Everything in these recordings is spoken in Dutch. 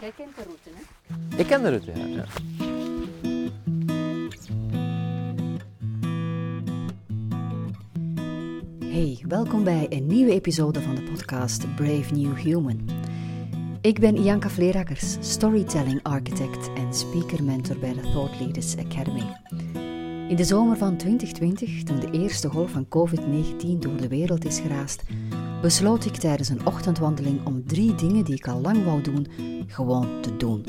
Jij kent de route, hè? Ik ken de route, ja. ja. Hey, welkom bij een nieuwe episode van de podcast Brave New Human. Ik ben Ianka Vleerakkers, storytelling architect en speaker mentor bij de Thought Leaders Academy. In de zomer van 2020, toen de eerste golf van COVID-19 door de wereld is geraast, besloot ik tijdens een ochtendwandeling om drie dingen die ik al lang wou doen, gewoon te doen.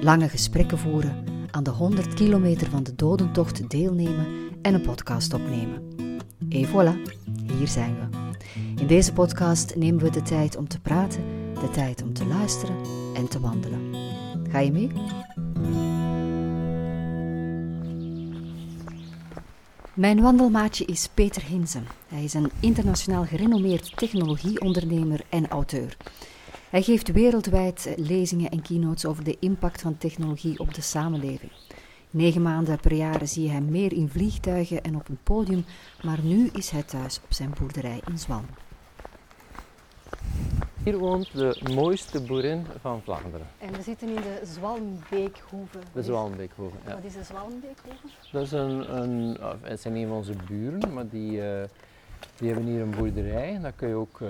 Lange gesprekken voeren, aan de 100 kilometer van de dodentocht deelnemen en een podcast opnemen. Et voilà, hier zijn we. In deze podcast nemen we de tijd om te praten, de tijd om te luisteren en te wandelen. Ga je mee? Mijn wandelmaatje is Peter Hinzen. Hij is een internationaal gerenommeerd technologieondernemer en auteur. Hij geeft wereldwijd lezingen en keynotes over de impact van technologie op de samenleving. Negen maanden per jaar zie je hem meer in vliegtuigen en op een podium, maar nu is hij thuis op zijn boerderij in Zwalm. Hier woont de mooiste boerin van Vlaanderen, En we zitten in de Zwalmbeekhoeve. de Zwalmbeekhoven. Ja. Wat is de Zwalmbeekhoeve? Dat is een, een, het zijn een van onze buren, maar die, eh, die hebben hier een boerderij. Daar kun je ook eh,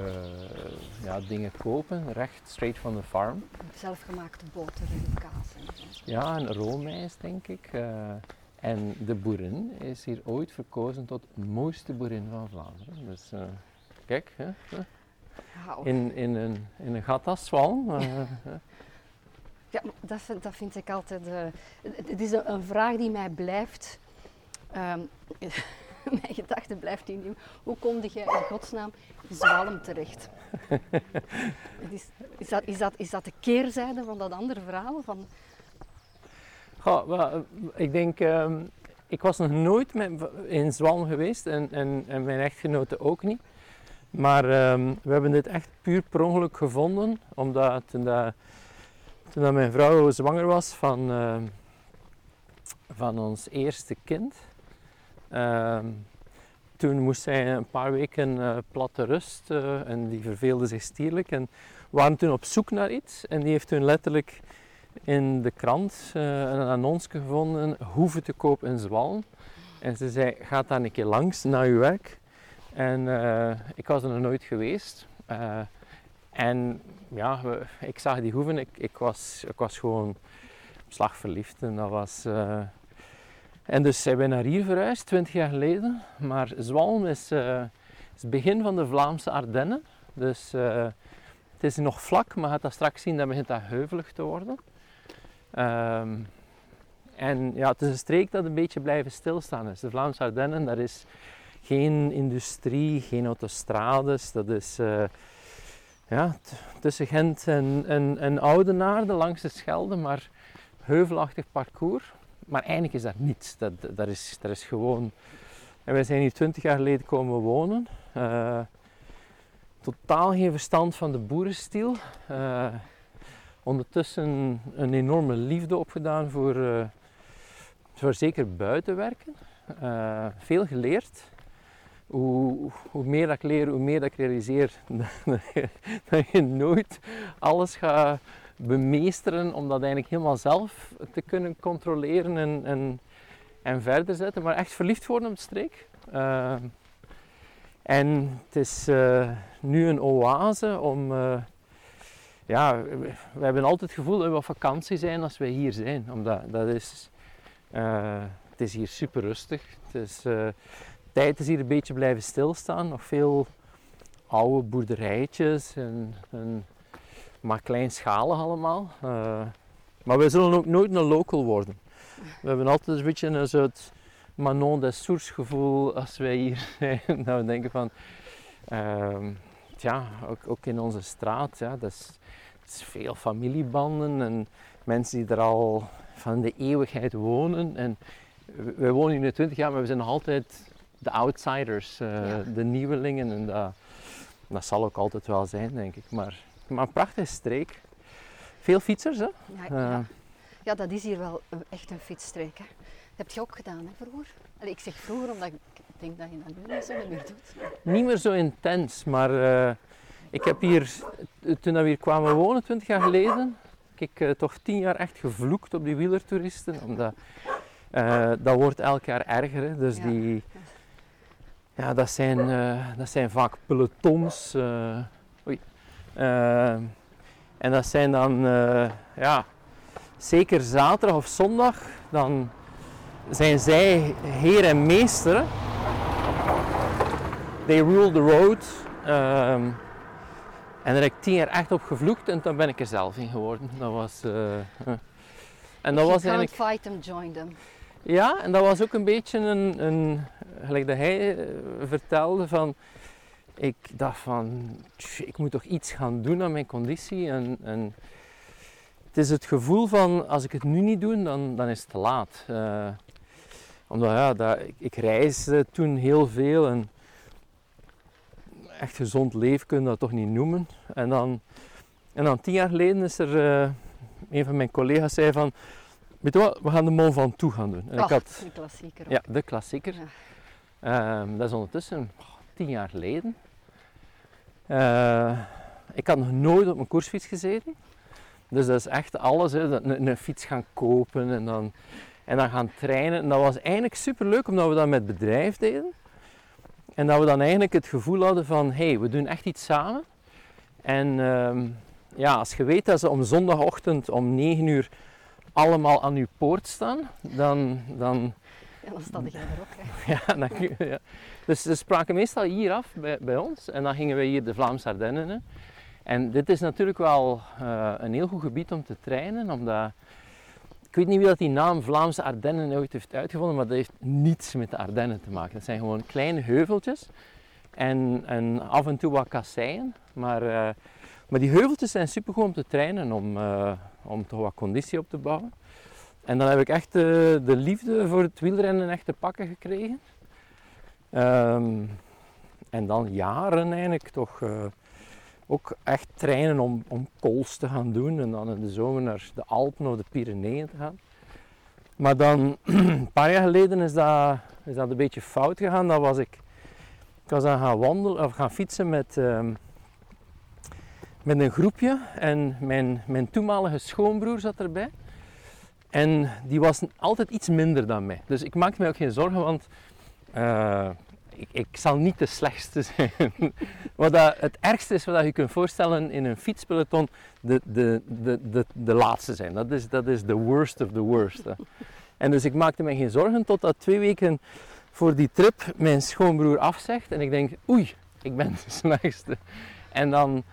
ja, dingen kopen, recht straight van de farm. Zelfgemaakte boter en kaas. En zo. Ja, een roomijs denk ik. eh. en de boerin is hier ooit verkozen tot mooiste boerin van Vlaanderen. Dus kijk, hè. In, in, een, in een gat als Zwalm. eh, Ja, dat vind, dat vind ik altijd. eh, het- is een, vraag die mij blijft. ehm, mijn gedachte blijft in nieuw. Hoe kom je in godsnaam in Zwalm terecht? Is, is, dat, is, dat, is dat de keerzijde van dat andere verhaal? Van, Goh, eh, ik denk, ehm, ik was nog nooit met, in Zwalm geweest en, en, en mijn echtgenote ook niet. Maar ehm, we hebben dit echt puur per ongeluk gevonden, omdat toen, dat, mijn vrouw zwanger was van, ehm, van ons eerste kind, ehm, toen moest zij een paar weken eh, platte rust eh, en die verveelde zich stierlijk. En we waren toen op zoek naar iets en die heeft toen letterlijk in de krant eh, een annons gevonden, hoeven te koop in Zwalm. En ze zei, ga daar een keer langs na uw werk. En eh, ik was er nog nooit geweest. Eh, en ja, ik zag die hoeven, ik, ik, was, ik was gewoon slagverliefd. En dat was... eh, en dus zijn wij naar hier verhuisd, 20 jaar geleden. Maar Zwalm is, is het begin van de Vlaamse Ardennen. Dus het is nog vlak, maar gaat dat straks zien, dat begint dat heuvelig te worden. Ehm, en ja, het is een streek dat een beetje blijven stilstaan is. De Vlaamse Ardennen, daar is geen industrie, geen autostrades. Dat is eh, ja, tussen Gent en, en, en Oudenaarde langs de Schelde, maar heuvelachtig parcours. Maar eigenlijk is dat niets. Dat, is, is gewoon... En wij zijn hier twintig jaar geleden komen wonen. Eh, totaal geen verstand van de boerenstiel. Eh, ondertussen een enorme liefde opgedaan voor, eh, voor zeker buitenwerken. Veel geleerd. Hoe, meer dat ik leer, hoe meer dat ik realiseer dat je, nooit alles gaat bemeesteren om dat eigenlijk helemaal zelf te kunnen controleren en, en, en verder zetten. Maar echt verliefd worden op de streek. Eh, en het is eh, nu een oase om... eh, ja, we, we hebben altijd het gevoel dat we op vakantie zijn als wij hier zijn. Omdat dat is, het is hier super rustig. Het is, tijd is hier een beetje blijven stilstaan. Nog veel oude boerderijtjes, en, en, maar kleinschalig allemaal. Eh, maar we zullen ook nooit een local worden. We hebben altijd een beetje een soort Manon des Sources gevoel als wij hier zijn. Dat we denken van, ehm, ja, ook, ook in onze straat, ja, dat is, veel familiebanden en mensen die er al van de eeuwigheid wonen. En wij wonen hier nu 20 jaar, maar we zijn nog altijd de outsiders, eh, Ja. de nieuwelingen. En dat, dat zal ook altijd wel zijn, denk ik. Maar, maar een prachtige streek. Veel fietsers, hè? ja, Eh, ja. ja, dat is hier wel echt een fietsstreek. Hè. Dat heb je ook gedaan, hè, vroeger? Allee, ik zeg vroeger, omdat ik denk dat je dat nu niet zo meer doet. Niet meer zo intens, maar eh, ik heb hier, toen we hier kwamen wonen, 20 jaar geleden, ik uh, toch tien jaar echt gevloekt op die wielertoeristen. Omdat uh, dat wordt elk jaar erger. Hè. Dus ja. die, ja, dat, zijn, uh, dat zijn vaak pelotons. oei. en dat zijn dan, ja, zeker zaterdag of zondag, dan zijn zij heer en meester. They rule the road. Um, en daar heb ik tien jaar echt op gevloekt en toen ben ik er zelf in geworden. Dat was... En dat was eigenlijk... fight them, join them. Ja, en dat was ook een beetje een, een gelijk dat hij uh, vertelde van, ik dacht van, ik moet toch iets gaan doen aan mijn conditie. En, en het is het gevoel van, als ik het nu niet doe, dan, dan is het te laat. Uh, omdat ja, dat, ik, ik reisde toen heel veel en echt gezond leven kun je dat toch niet noemen. En dan, en dan tien jaar geleden is er, uh, een van mijn collega's zei van, weet je wat, we gaan de Mont Ventoux gaan doen. En ik had, de klassieker. Ja, de klassieker. Ja. Um, dat is ondertussen oh, tien jaar geleden. Uh, ik had nog nooit op mijn koersfiets gezeten. Dus dat is echt alles. Hè. Een, een, fiets gaan kopen en dan, en dan gaan trainen. En dat was eigenlijk super leuk omdat we dat met bedrijf deden. En dat we dan eigenlijk het gevoel hadden van, hé, hey, we doen echt iets samen. En uh, ja, als je weet dat ze om zondagochtend om 9 uur allemaal aan uw poort staan, dan... dan ja, dan sta jij er ook. Hè. ja, dan, ja, Dus ze spraken meestal hier af bij, bij ons en dan gingen we hier de Vlaamse Ardennen. En dit is natuurlijk wel uh, een heel goed gebied om te trainen, omdat ik weet niet wie dat die naam Vlaamse Ardennen ooit heeft uitgevonden, maar dat heeft niets met de Ardennen te maken. Het zijn gewoon kleine heuveltjes en, en af en toe wat kasseien. Maar, uh, maar die heuveltjes zijn super goed om te trainen, om, uh, om toch wat conditie op te bouwen. En dan heb ik echt de, de liefde voor het wielrennen echt te pakken gekregen. Um, en dan jaren eigenlijk toch uh, ook echt trainen om, om te gaan doen en dan in de zomer naar de Alpen of de Pyreneeën te gaan. Maar dan, een paar jaar geleden is dat, is dat een beetje fout gegaan. Dat was ik, ik was aan gaan wandelen of gaan fietsen met, uh, met een groepje en mijn, mijn toenmalige schoonbroer zat erbij. En die was altijd iets minder dan mij. Dus ik maakte me ook geen zorgen, want uh, ik, ik, zal niet de slechtste zijn. wat dat, het ergste is wat je kunt voorstellen in een fietspeloton, de, de, de, de, de laatste zijn. Dat is, dat is the worst of the worst. En dus ik maakte me geen zorgen totdat twee weken voor die trip mijn schoonbroer afzegt. En ik denk, oei, ik ben de slechtste. En dan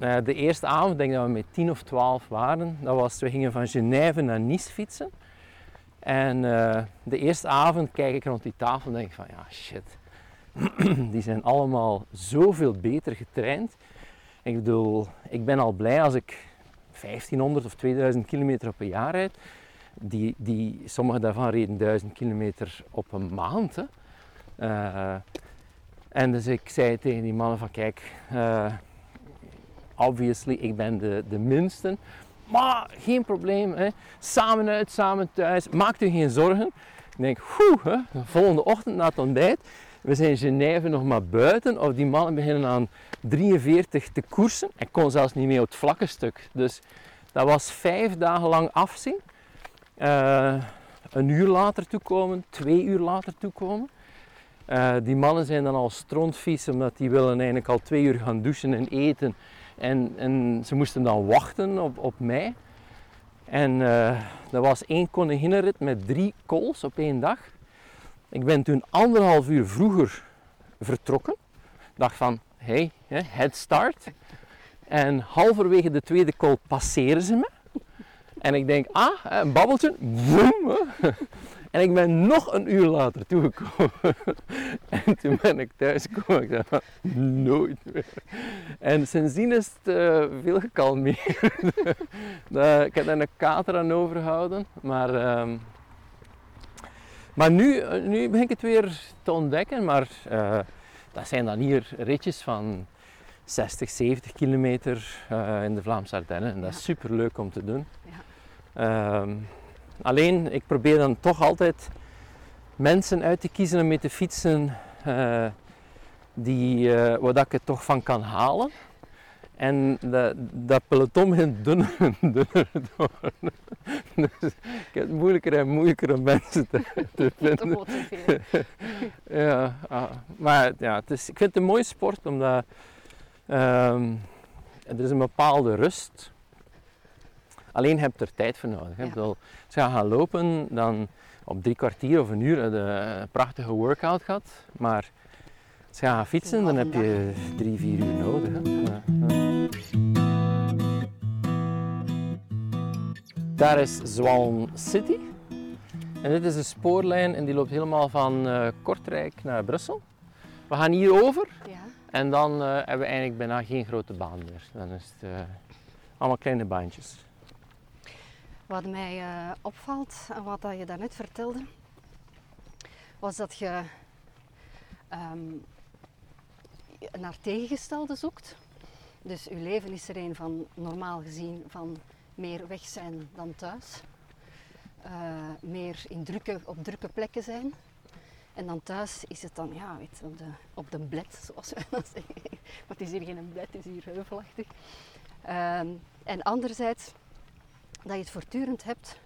de eerste avond, denk dat we met 10 of 12 waren. Dat was, we gingen van Genève naar Nice fietsen. En uh, de eerste avond kijk ik rond die tafel en denk van, ja shit die zijn allemaal zoveel beter getraind. Ik bedoel, ik ben al blij als ik 1500 of 2000 kilometer een jaar rijd. Die, die, sommige daarvan reden 1000 kilometer op een maand. Hè. Uh, en dus ik zei tegen die mannen van kijk, obviously ik ben de, de minste. Maar geen probleem, hè. samen uit, samen thuis, maak u geen zorgen. Ik denk, de volgende ochtend na het ontbijt we zijn Genève nog maar buiten of die mannen beginnen aan 43 te koersen. Ik kon zelfs niet meer op het vlakke stuk. Dus dat was vijf dagen lang afzien. Uh, een uur later toekomen, twee uur later toekomen. Uh, die mannen zijn dan al strontvies omdat die willen eigenlijk al twee uur gaan douchen en eten. En, en ze moesten dan wachten op, op mij. En uh, dat was één koninginnenrit met drie kools op één dag. Ik ben toen anderhalf uur vroeger vertrokken. Dacht van, hey, head start. En halverwege de tweede call passeren ze me. En ik denk, ah, een babbeltje. Boom. En ik ben nog een uur later toegekomen. En toen ben ik thuis gekomen. Ik dacht, nooit meer. En sindsdien is het uh, veel gekalmeerd. ik heb daar een kater aan overgehouden. Maar um, maar nu, eh, nu begin ik het weer te ontdekken, maar uh, dat zijn dan hier ritjes van 60, 70 kilometer in de Vlaamse Ardennen. En dat is super leuk om te doen. Ja. Uh, alleen, ik probeer dan toch altijd mensen uit te kiezen om mee te fietsen die, waar dat ik het toch van kan halen. En dat, dat peloton begint dunner en dunner worden. Dus ik heb het moeilijker en moeilijker om mensen te, te vinden. Ja, ah, maar ja, het is, ik vind het een mooie sport omdat ehm, er is een bepaalde rust. Alleen heb je er tijd voor nodig. hè. Ja. Bedoel, als je gaat gaan lopen, dan op drie kwartier of een uur heb je een prachtige workout gehad. Maar als je gaat gaan fietsen, dan heb je drie, vier uur nodig. Hè. Ja, ja. Daar is Zwalm City. En dit is een spoorlijn en die loopt helemaal van eh, Kortrijk naar Brussel. We gaan hier over Ja. en dan eh, hebben we eigenlijk bijna geen grote baan meer. Dan is het eh, allemaal kleine baantjes. Wat mij eh, opvalt en wat dat je daarnet vertelde, was dat je ehm, naar tegengestelde zoekt. Dus je leven is er een van normaal gezien van meer weg zijn dan thuis. Eh, meer in drukke, op drukke plekken zijn. En dan thuis is het dan ja, weet, op, de, op de bled, zoals wij dat zeggen. Maar het is hier geen bled, het is hier heuvelachtig. Ehm, en anderzijds dat je het voortdurend hebt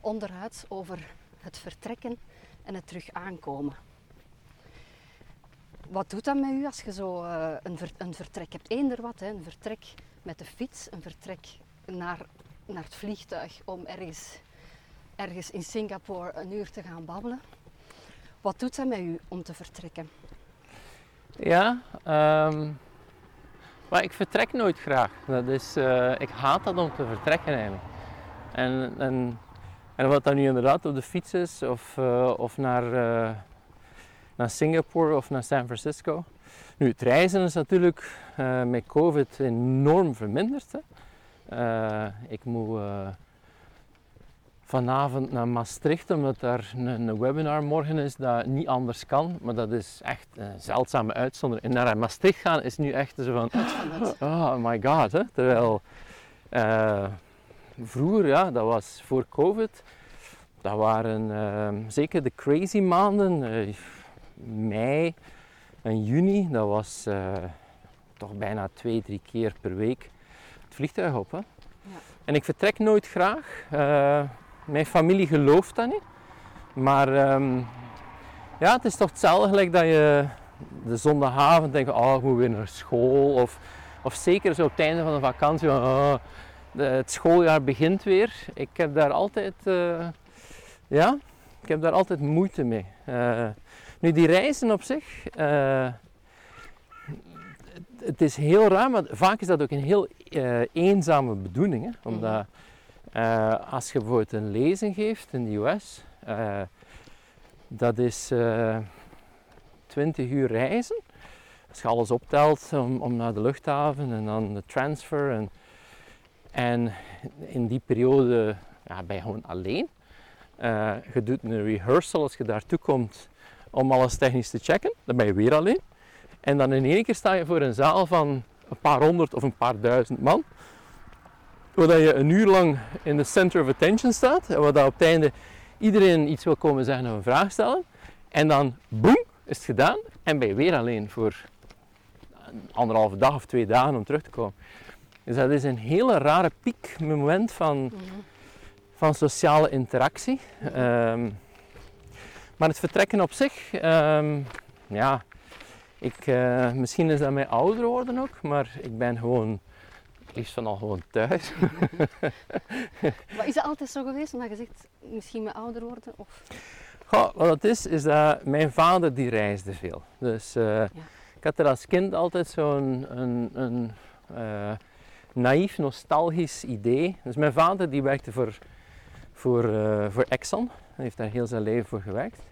onderuit over het vertrekken en het terug aankomen. Wat doet dat met u als je zo eh, een, een vertrek hebt? Eender wat, hè? een vertrek met de fiets, een vertrek naar, naar het vliegtuig om ergens, ergens in Singapore een uur te gaan babbelen. Wat doet dat met u om te vertrekken? Ja, ehm, maar ik vertrek nooit graag. Dat is, eh, ik haat dat om te vertrekken eigenlijk. En, en, en wat dan nu inderdaad op de fiets is, of, eh, of naar, eh, naar Singapore of naar San Francisco. Nu, het reizen is natuurlijk eh, met COVID enorm verminderd. Hè. Ik moet vanavond naar Maastricht, omdat daar een, een webinar morgen is dat niet anders kan. Maar dat is echt een zeldzame uitzondering. En naar Maastricht gaan is nu echt zo van, oh my god. Hè. Terwijl vroeger, ja, dat was voor COVID, dat waren eh, zeker de crazy maanden, eh, mei en juni, dat was eh, toch bijna twee, drie keer per week het vliegtuig op. Hè. En ik vertrek nooit graag. Eh, mijn familie gelooft dat niet. Maar ehm, ja, het is toch hetzelfde gelijk dat je de zondagavond denkt, oh, ik moet weer naar school. Of, of zeker zo op het einde van de vakantie, oh, de- het schooljaar begint weer. Ik heb daar altijd, eh, ja, ik heb daar altijd moeite mee. Eh, nu, die reizen op zich, eh, het, het is heel raar, maar vaak is dat ook een heel eenzame bedoeling. Hè? Omdat eh, als je bijvoorbeeld een lezing geeft in de US, dat is eh 20 uur reizen. Als je alles optelt om, om naar de luchthaven en dan de transfer. En, en in die periode ja, ben je gewoon alleen. Eh, je doet een rehearsal als je daartoe komt om alles technisch te checken. Dan ben je weer alleen. En dan in één keer sta je voor een zaal van een paar honderd of een paar duizend man. Waar je een uur lang in de center of attention staat. En waar op het einde iedereen iets wil komen zeggen of een vraag stellen. En dan boem, is het gedaan. En ben je weer alleen voor anderhalve dag of twee dagen om terug te komen. Dus dat is een hele rare piekmoment van, Mhm. van sociale interactie. Ehm, maar het vertrekken op zich, ehm, ja, ik, eh, misschien is dat mij ouder worden ook, maar ik ben gewoon liefst van al gewoon thuis. Maar is dat altijd zo geweest? Omdat je zegt, misschien met ouder worden? Of... Goh, wat het is, is dat mijn vader die reisde veel. Dus eh, ik had er als kind altijd zo'n een, een, eh, naïef, nostalgisch idee. Dus mijn vader die werkte voor, voor, eh, voor Exxon. Hij heeft daar heel zijn leven voor gewerkt.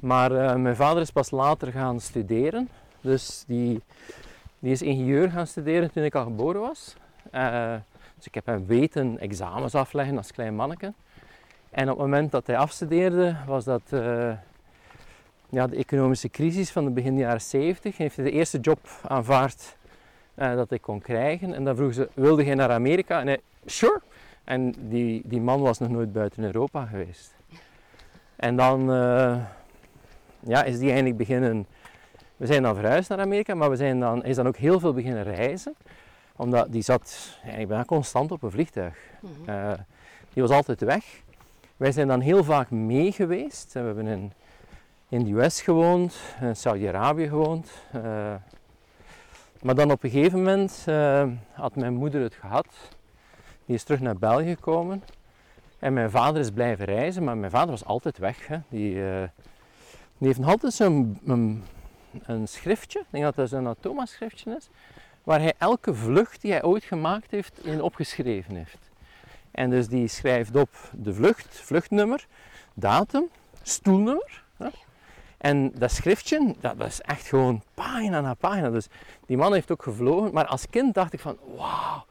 Maar eh, mijn vader is pas later gaan studeren. Dus die, die is ingenieur gaan studeren toen ik al geboren was. Eh, dus ik heb hem weten examens afleggen als klein manneke. En op het moment dat hij afstudeerde, was dat ja, de economische crisis van de begin jaren 70. Heeft hij de eerste job aanvaard eh, dat hij kon krijgen. En dan vroeg ze, wilde jij naar Amerika? En hij, sure. En die, die man was nog nooit buiten Europa geweest. En dan eh, ja, is die eigenlijk beginnen... We zijn dan verhuisd naar Amerika, maar we zijn dan, is dan ook heel veel beginnen reizen. Omdat die zat, ik ben constant op een vliegtuig. Mhm. Eh, die was altijd weg. Wij zijn dan heel vaak mee geweest. We hebben in, in de US gewoond, in Saudi-Arabië gewoond. Maar dan op een gegeven moment eh, had mijn moeder het gehad. Die is terug naar België gekomen. En mijn vader is blijven reizen, maar mijn vader was altijd weg. Hè. Die, eh, heeft nog altijd zo'n een, schriftje, ik denk dat dat zo'n Thomas schriftje is, waar hij elke vlucht die hij ooit gemaakt heeft in opgeschreven heeft. En dus die schrijft op de vlucht, vluchtnummer, datum, stoelnummer. Hè. En dat schriftje, dat, dat is echt gewoon pagina na pagina. Dus die man heeft ook gevlogen. Maar als kind dacht ik van, wauw,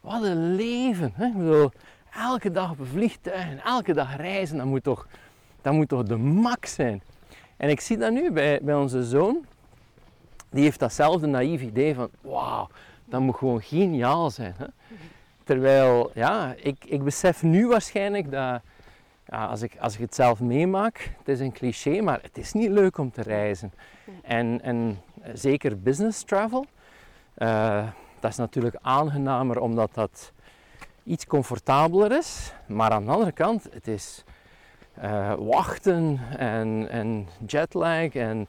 wat een leven. Hè? Elke dag op een vliegtuig en elke dag reizen, dat moet toch, dat moet toch de max zijn. En ik zie dat nu bij, bij onze zoon. Die heeft datzelfde naïef idee van, wauw, dat moet gewoon geniaal zijn. Hè? Terwijl, ja, ik, ik besef nu waarschijnlijk dat, als, ik, als ik het zelf meemaak, het is een cliché, maar het is niet leuk om te reizen. En, en eh, zeker business travel, eh, dat is natuurlijk aangenamer omdat dat iets comfortabeler is. Maar aan de andere kant, het is eh, wachten en, en jetlag en,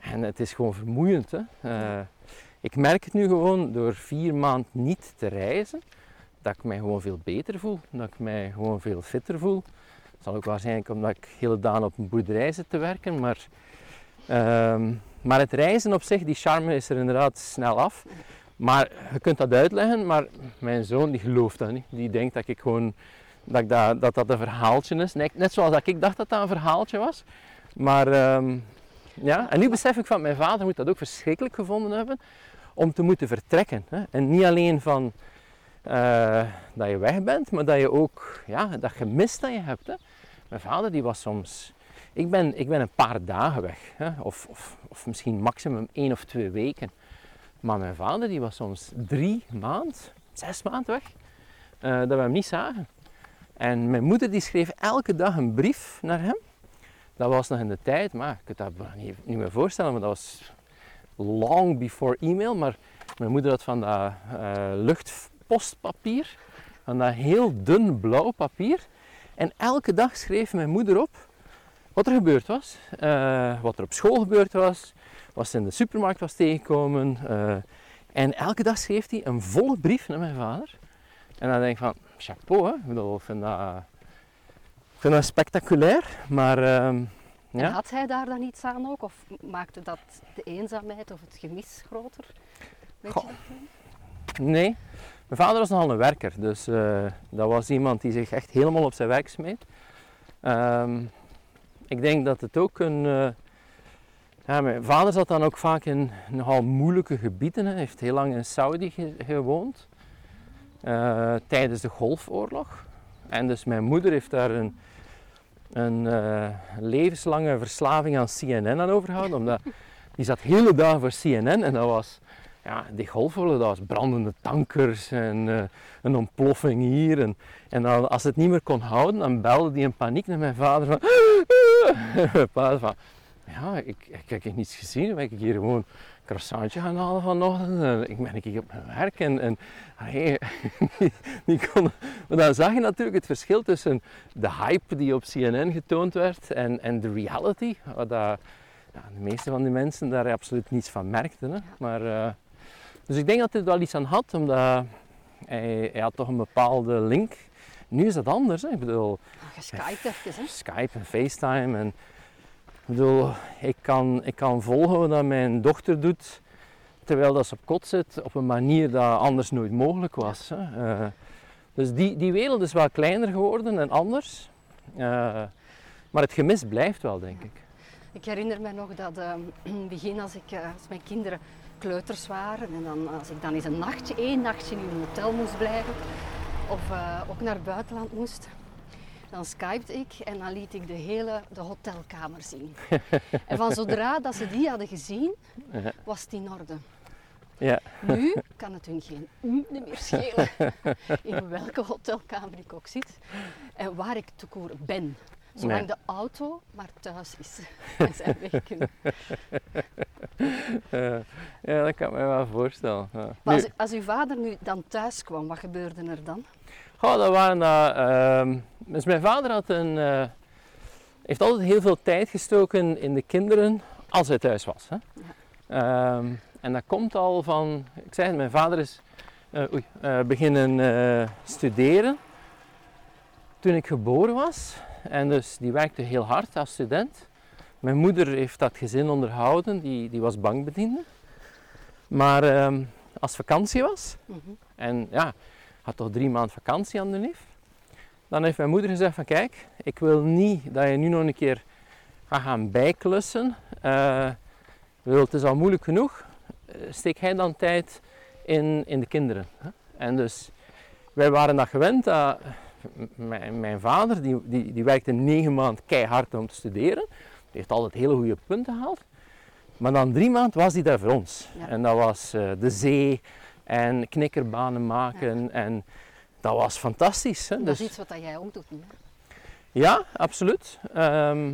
en het is gewoon vermoeiend. Hè? Ik merk het nu gewoon door vier maanden niet te reizen, dat ik mij gewoon veel beter voel. Dat ik mij gewoon veel fitter voel. Zal ook waarschijnlijk omdat ik hele dagen op een boerderij zit te werken. Maar, ehm, maar het reizen op zich, die charme is er inderdaad snel af. Maar je kunt dat uitleggen, maar mijn zoon die gelooft dat niet. Die denkt dat ik gewoon dat ik dat, dat, dat een verhaaltje is. Net, net zoals dat ik dacht dat dat een verhaaltje was. Maar ehm, ja, en nu besef ik van mijn vader moet dat ook verschrikkelijk gevonden hebben om te moeten vertrekken. Hè. En niet alleen van eh, dat je weg bent, maar dat je ook ja, dat gemis dat je hebt. Hè. Mijn vader die was soms. Ik ben, ik ben een paar dagen weg, hè, of, of, of misschien maximum één of twee weken. Maar mijn vader die was soms drie maanden, zes maanden weg, eh, dat we hem niet zagen. En mijn moeder die schreef elke dag een brief naar hem. Dat was nog in de tijd, maar ik kan het dat niet, meer voorstellen, maar dat was long before e-mail. Maar mijn moeder had van dat eh, luchtpostpapier, van dat heel dun blauw papier. En elke dag schreef mijn moeder op wat er gebeurd was, eh, wat er op school gebeurd was, wat ze in de supermarkt was tegengekomen. eh, en elke dag schreef hij een volle brief naar mijn vader. En dan denk ik van, chapeau hè, ik bedoel, vind dat, vind dat spectaculair, maar ehm, ja. had hij daar dan iets aan ook? Of maakte dat de eenzaamheid of het gemis groter? Weet Goh. je dat? Nee, mijn vader was nogal een werker, dus eh, dat was iemand die zich echt helemaal op zijn werk smeet. Ehm, ik denk dat het ook een. eh, mijn vader zat dan ook vaak in nogal moeilijke gebieden. Hij heeft heel lang in Saudi ge- gewoond eh, tijdens de Golfoorlog. En dus mijn moeder heeft daar een, een levenslange verslaving aan CNN aan overgehouden. Omdat die zat hele dagen voor CNN en dat was ja, die dat was brandende tankers en eh, een ontploffing hier. En, en dan, als het niet meer kon houden, dan belde die in paniek naar mijn vader van... En mijn vader van, ja, ik, ik heb niets gezien, ben ik hier gewoon een croissantje gaan halen vanochtend. En ik ben hier op mijn werk en, en allee, die, die kon, maar dan zag je natuurlijk het verschil tussen de hype die op CNN getoond werd en, en de reality. Wat dat, ja, de meeste van die mensen daar absoluut niets van merkten. Hè. Maar, eh, dus ik denk dat hij er wel iets aan had, omdat hij, hij had toch een bepaalde link. Nu is dat anders. Hè. Ik bedoel, Ah, Je skypt even, hè? Skype en FaceTime. En, ik bedoel, ik kan, ik kan volgen wat mijn dochter doet terwijl dat ze op kot zit op een manier dat anders nooit mogelijk was. Hè. Eh, dus die, die wereld is wel kleiner geworden en anders. Eh, maar het gemis blijft wel, denk ik. Ik herinner me nog dat in het begin als, ik, eh, als mijn kinderen kleuters waren en dan, als ik dan eens een nachtje, één nachtje in een hotel moest blijven of eh, ook naar het buitenland moest, dan skypte ik en dan liet ik de hele de hotelkamer zien. en van zodra dat ze die hadden gezien, was het in orde. Ja. Nu kan het hun geen meer schelen in welke hotelkamer ik ook zit en waar ik te koer ben. Zolang Nee. de auto maar thuis is en zij weg kunnen. Ja, dat kan ik me wel voorstellen. Ja. Maar als, als uw vader nu dan thuis kwam, wat gebeurde er dan? Goh, dat waren ehm, dus mijn vader had een, eh, heeft altijd heel veel tijd gestoken in de kinderen als hij thuis was. Hè? Ehm, en dat komt al van, ik zei het, mijn vader is eh, oei, beginnen studeren toen ik geboren was. En dus die werkte heel hard als student. Mijn moeder heeft dat gezin onderhouden, die, die was bankbediende. Maar ehm, als vakantie was, Mhm. en ja, had toch drie maanden vakantie aan de neef. Dan heeft mijn moeder gezegd van kijk, ik wil niet dat je nu nog een keer gaat gaan bijklussen. Bedoel, het is al moeilijk genoeg. Eh, Steek hij dan tijd in, in de kinderen. En dus, wij waren dat gewend. Dat mijn, mijn vader, die, die, die werkte negen maanden keihard om te studeren. Die heeft altijd hele goede punten gehaald. Maar dan drie maanden was hij daar voor ons. Ja. En dat was eh, de zee en knikkerbanen maken. En dat was fantastisch. Hè? Dat Dus- is iets wat jij ook doet nu. ja, absoluut. Ehm,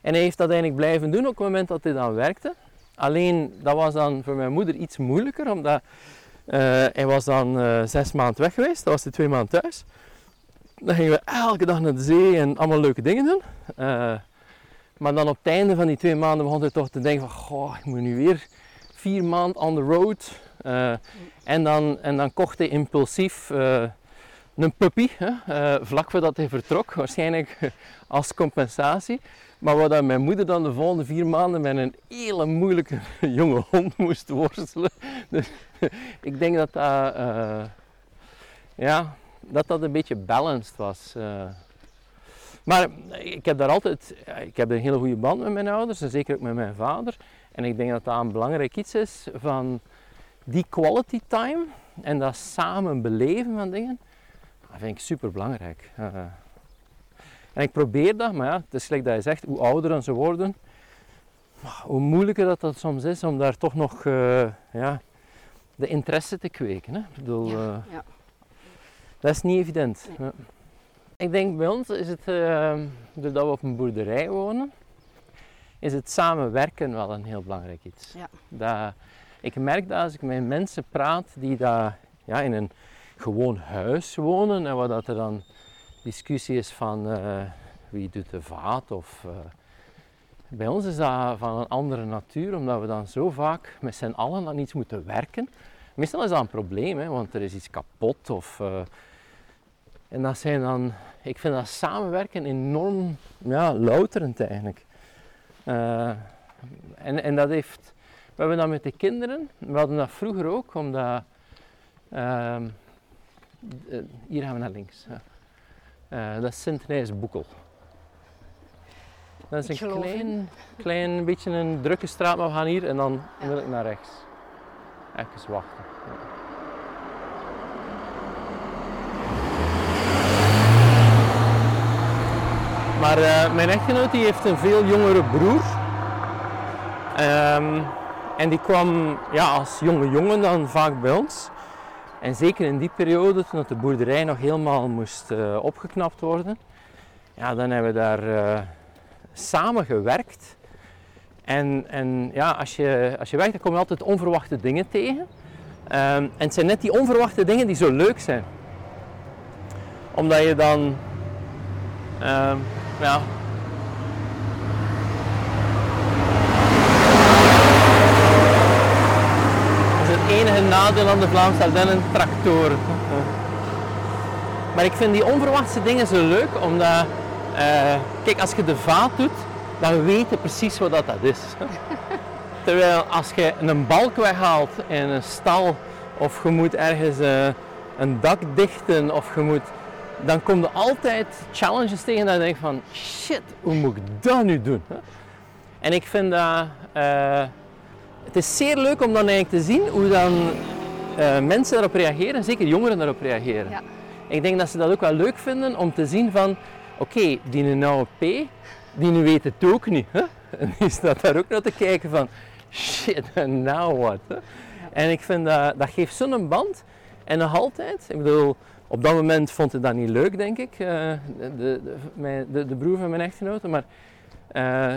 en hij heeft dat eigenlijk blijven doen op het moment dat hij dan werkte. Alleen dat was dan voor mijn moeder iets moeilijker, omdat hij was dan eh, zes maanden weg geweest. Dat was hij twee maanden thuis. Dan gingen we elke dag naar de zee en allemaal leuke dingen doen. Eh, maar dan op het einde van die twee maanden begon hij toch te denken van, goh, ik moet nu weer vier maanden on the road. Eh, en, dan, en dan kocht hij impulsief eh, een puppy, hè, eh, vlak voordat hij vertrok, waarschijnlijk als compensatie. Maar dat mijn moeder dan de volgende vier maanden met een hele moeilijke jonge hond moest worstelen. Dus ik denk dat dat, eh, ja, dat, dat een beetje balanced was. eh. Maar ik heb daar altijd, ja, ik heb een hele goede band met mijn ouders en zeker ook met mijn vader. En ik denk dat dat een belangrijk iets is van die quality time en dat samen beleven van dingen. Dat vind ik super belangrijk. En ik probeer dat, maar ja, het is gelijk dat je zegt, hoe ouder ze worden, hoe moeilijker dat, dat soms is om daar toch nog eh, ja, de interesse te kweken. Hè? Ik bedoel, Ja, eh, ja. dat is niet evident. Nee. Ik denk bij ons is het, eh, doordat we op een boerderij wonen, is het samenwerken wel een heel belangrijk iets. Ja. Dat, ik merk dat als ik met mensen praat die daar ja, in een gewoon huis wonen en waar dat er dan discussie is van eh, wie doet de vaat of eh, bij ons is dat van een andere natuur omdat we dan zo vaak met z'n allen aan iets moeten werken. Meestal is dat een probleem, hè, want er is iets kapot of eh, en dat zijn dan, ik vind dat samenwerken enorm ja, louterend eigenlijk. En, en dat heeft, we hebben dat met de kinderen, we hadden dat vroeger ook, omdat, ehm, eh, hier gaan we naar links. Eh, dat is Sint Boekel. Dat is een klein, klein beetje een drukke straat, maar we gaan hier en dan wil ik naar rechts. Even wachten. ja. Maar eh, mijn echtgenoot die heeft een veel jongere broer. Ehm, en die kwam ja, als jonge jongen dan vaak bij ons. En zeker in die periode, toen de boerderij nog helemaal moest eh, opgeknapt worden, ja, dan hebben we daar eh, samen gewerkt. En, en ja, als je, als je werkt, dan kom je altijd onverwachte dingen tegen. Ehm, en het zijn net die onverwachte dingen die zo leuk zijn. Omdat je dan Ehm, ja. Dat is het enige nadeel aan de Vlaamse Ardennen, tractoren. Maar ik vind die onverwachte dingen zo leuk, omdat, eh, kijk, als je de vaat doet, dan weet je precies wat dat, dat is. Terwijl als je een balk weghaalt in een stal, of je moet ergens eh, een dak dichten, of je moet dan kom je altijd challenges tegen dat je denkt van shit, hoe moet ik dat nu doen? En ik vind dat, eh, het is zeer leuk om dan eigenlijk te zien hoe dan eh, mensen daarop reageren, zeker jongeren daarop reageren. Ja. Ik denk dat ze dat ook wel leuk vinden om te zien van oké, die nauwe P, die nu weet het ook niet. Hè? En die staat daar ook naar te kijken van shit, what? Hè? En ik vind dat, dat geeft zo'n band. En nog altijd, ik bedoel, op dat moment vond hij dat niet leuk, denk ik, eh, de, de, de broer van mijn echtgenote. Maar eh,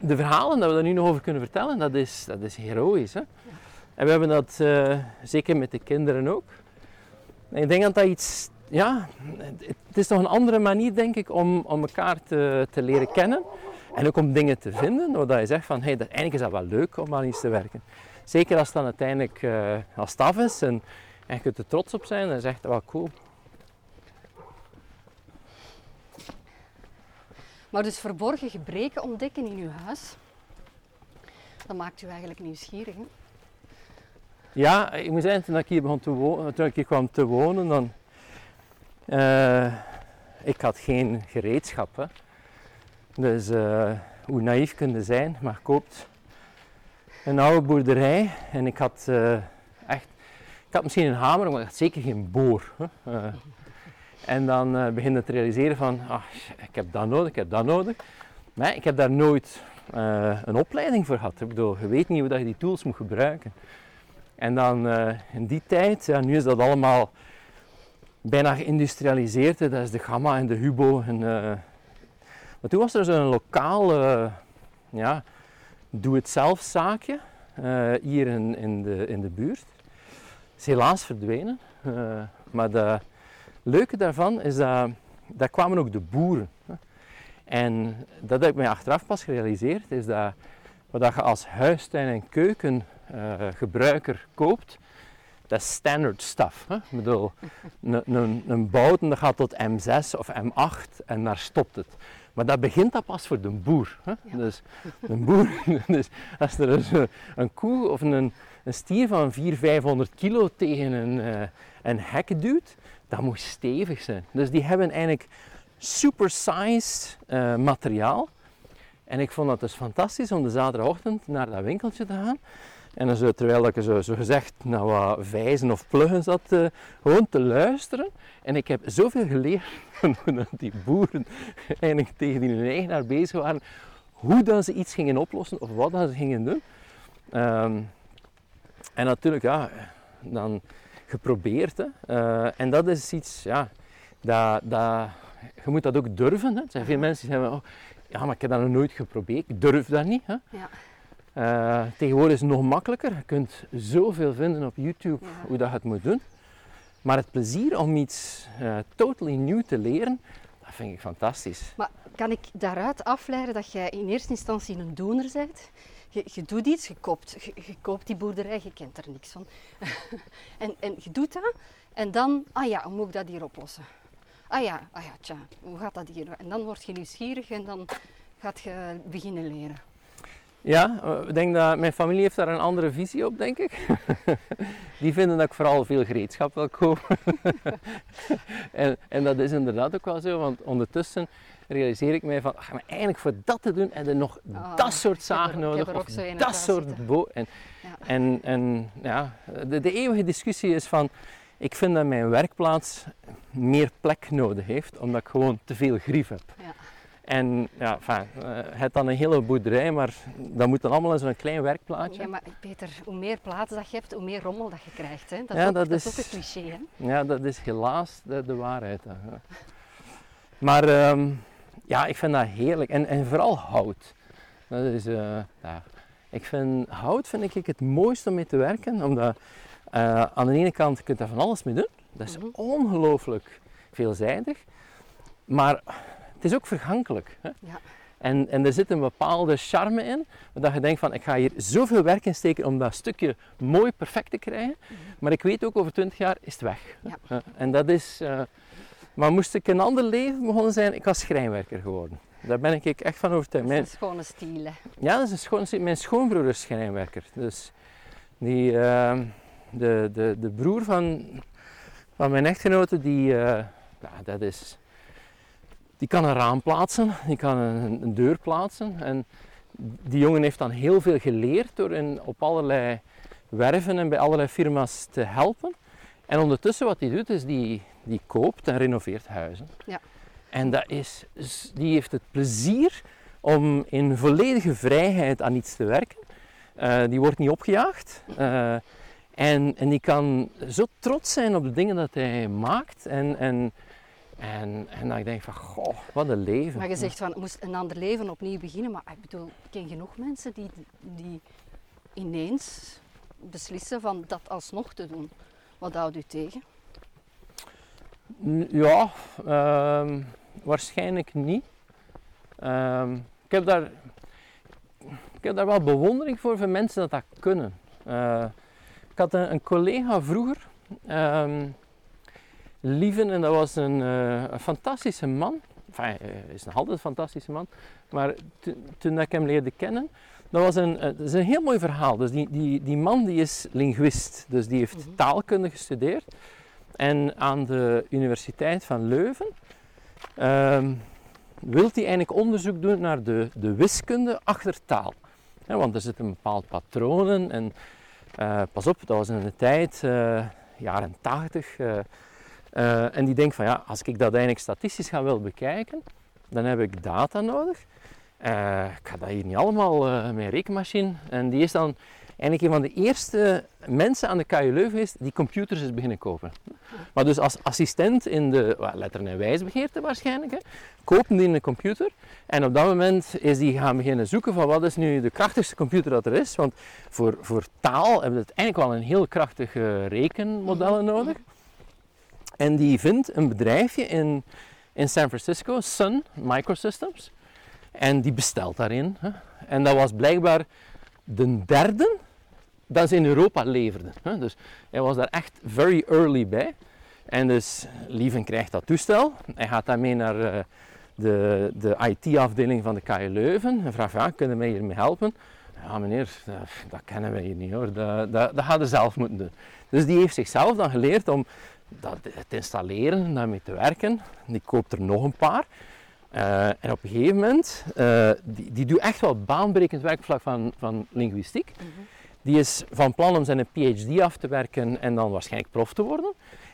de verhalen dat we daar nu nog over kunnen vertellen, dat is, dat is heroïs. Hè? En we hebben dat uh, zeker met de kinderen ook. En ik denk dat dat iets, ja, het is toch een andere manier denk ik om, om elkaar te, te leren kennen. En ook om dingen te vinden, zodat je zegt van, hey, eigenlijk is dat wel leuk om aan iets te werken. Zeker als het dan uiteindelijk uh, als staf is en, en je kunt er trots op zijn, dan zegt wel cool. Maar dus verborgen gebreken ontdekken in uw huis, dat maakt u eigenlijk nieuwsgierig. Hè? Ja, ik moet zeggen, toen ik hier begon toen ik hier kwam te wonen, dan... Uh, ik had geen gereedschap. Dus uh, hoe naïef kun je zijn, maar koopt een oude boerderij en ik had uh, echt... Ik had misschien een hamer, maar ik had zeker geen boor. Hè. En dan uh, begin je te realiseren van, ach, ik heb dat nodig, ik heb dat nodig. Maar ik heb daar nooit uh, een opleiding voor gehad. Ik bedoel, je weet niet hoe dat je die tools moet gebruiken. En dan uh, in die tijd, ja, nu is dat allemaal bijna geïndustrialiseerd. Dat is de Gamma en de Hubo. En, maar toen was er zo'n lokaal, ja, doe-het-zelf zaakje hier in, in, de, in de buurt. is helaas verdwenen. maar de, leuke daarvan is dat daar kwamen ook de boeren. En dat heb ik mij achteraf pas gerealiseerd, is dat wat je als huistuin- en keukengebruiker uh, koopt, dat is standard stuff. Hè? Ik bedoel, een, een, een bouten dat gaat tot M6 of M8 en daar stopt het. Maar dat begint dat pas voor de boer. Hè? Ja. Dus een boer, dus als er een, een koe of een, een stier van 400, 500 kilo tegen een, uh, een hek duwt, dat moet stevig zijn. Dus die hebben eigenlijk supersized uh, materiaal. En ik vond dat dus fantastisch om de zaterdagochtend naar dat winkeltje te gaan. En dan zo, terwijl ik zo, zo gezegd naar wat vijzen of pluggen zat, uh, gewoon te luisteren. En ik heb zoveel geleerd dat die boeren eigenlijk tegen die hun eigenaar bezig waren. Hoe dat ze iets gingen oplossen of wat dat ze gingen doen. Um, en natuurlijk, ja, dan geprobeerd. Hè. Uh, en dat is iets, ja, dat, dat, je moet dat ook durven. Hè. Er zijn veel mensen die zeggen, oh, ja, maar ik heb dat nog nooit geprobeerd, ik durf dat niet. Hè. Ja. Uh, tegenwoordig is het nog makkelijker. Je kunt zoveel vinden op YouTube ja. hoe dat je het moet doen. Maar het plezier om iets uh, totally nieuw te leren, dat vind ik fantastisch. Maar kan ik daaruit afleiden dat jij in eerste instantie een doener bent? Je, je doet iets, je koopt, je, koopt die boerderij, je kent er niks van. en, en je doet dat en dan, ah ja, hoe moet ik dat hier oplossen? Ah ja, ah ja, tja, hoe gaat dat hier? En dan word je nieuwsgierig en dan gaat je beginnen leren. Ja, ik denk dat mijn familie heeft daar een andere visie op, denk ik. Die vinden dat ik vooral veel gereedschap wil kopen. en, en dat is inderdaad ook wel zo, want ondertussen realiseer ik mij van, ach, maar eigenlijk voor dat te doen heb je nog oh, dat soort zagen nodig, of dat soort bo en, ja. en, en ja, de, de eeuwige discussie is van, ik vind dat mijn werkplaats meer plek nodig heeft, omdat ik gewoon te veel grief heb. Ja. En ja, enfin, uh, het dan een hele boerderij, maar dat moet dan allemaal in zo'n klein werkplaatje. Ja, maar Peter, hoe meer plaats dat je hebt, hoe meer rommel dat je krijgt. Hè? Dat, ja, ook, dat, dat is, ook een cliché. Hè? Ja, dat is helaas de, de waarheid. Hè. Maar um, ja, ik vind dat heerlijk. En, en vooral hout. Dat is, uh, ja. Ik vind hout vind ik het mooiste om mee te werken, omdat uh, aan de ene kant kun je daar van alles mee doen. Dat is -hmm. ongelooflijk veelzijdig. Maar het is ook vergankelijk. Hè? Ja. En, en er zit een bepaalde charme in, dat je denkt van ik ga hier zoveel werk in steken om dat stukje mooi perfect te krijgen. Mm -hmm. Maar ik weet ook over 20 jaar is het weg. Ja. En dat is, uh, maar moest ik een ander leven begonnen zijn, ik was schrijnwerker geworden. Daar ben ik echt van overtuigd. Dat is een schone stiel. Ja, dat is een schone stiel. Mijn schoonbroer is schrijnwerker. Dus die, uh, de, de, de broer van, van mijn echtgenote, die, uh, nou, dat is, die kan een raam plaatsen, die kan een, een, deur plaatsen. En die jongen heeft dan heel veel geleerd door in, op allerlei werven en bij allerlei firma's te helpen. En ondertussen wat hij doet, is die, die koopt en renoveert huizen. Ja. En dat is, die heeft het plezier om in volledige vrijheid aan iets te werken. Uh, die wordt niet opgejaagd. Uh, en, en die kan zo trots zijn op de dingen dat hij maakt. En, en, En, en dan denk ik van, goh, wat een leven. Maar je zegt van, moest een ander leven opnieuw beginnen. Maar ik bedoel, ik ken genoeg mensen die, die ineens beslissen van dat alsnog te doen. Wat houdt u tegen? Ja, ehm, waarschijnlijk niet. Ehm, ik, heb daar, ik heb daar wel bewondering voor voor mensen dat dat kunnen. Uh, ik had een, een collega vroeger, um, Lieven, en dat was een, uh, een fantastische man. Enfin, hij is nog altijd een fantastische man. Maar toen ik hem leerde kennen, dat was een, dat is een heel mooi verhaal. Dus die, die, die man die is linguist, dus die heeft mm taalkunde gestudeerd. En aan de Universiteit van Leuven um, wil hij eigenlijk onderzoek doen naar de, de wiskunde achter taal. want er zitten bepaalde patronen en uh, pas op, dat was in de tijd, uh, jaren 80. Uh, uh, en die denkt van ja, als ik dat eigenlijk statistisch ga wil bekijken, dan heb ik data nodig. Uh, ik ga dat hier niet allemaal uh, met een rekenmachine. En die is dan eigenlijk een van de eerste mensen aan de KU Leuven geweest die computers is beginnen kopen. Maar dus als assistent in de well, letteren- en wijsbegeerte waarschijnlijk, hè, kopen die een computer. En op dat moment is die gaan beginnen zoeken van wat is nu de krachtigste computer dat er is. Want voor, voor taal hebben we het eigenlijk wel een heel krachtige rekenmodellen nodig. En die vindt een bedrijfje in, in San Francisco, Sun Microsystems. En die bestelt daarin. Hè. En dat was blijkbaar de derde dat ze in Europa leverden. Hè. Dus hij was daar echt very early bij. En dus Lieven krijgt dat toestel. Hij gaat daarmee naar uh, de, de IT-afdeling van de KU Leuven. En vraagt, ja, kunnen wij hiermee helpen? Ja meneer, dat, dat kennen wij hier niet hoor. Dat, dat, dat gaat hij zelf moeten doen. Dus die heeft zichzelf dan geleerd om dat te installeren, daarmee te werken. Die koopt er nog een paar. Uh, en op een gegeven moment, uh, die, die doet echt wel baanbrekend werkvlak van, van linguïstiek. Mm -hmm. Die is van plan om zijn PhD af te werken en dan waarschijnlijk prof te worden.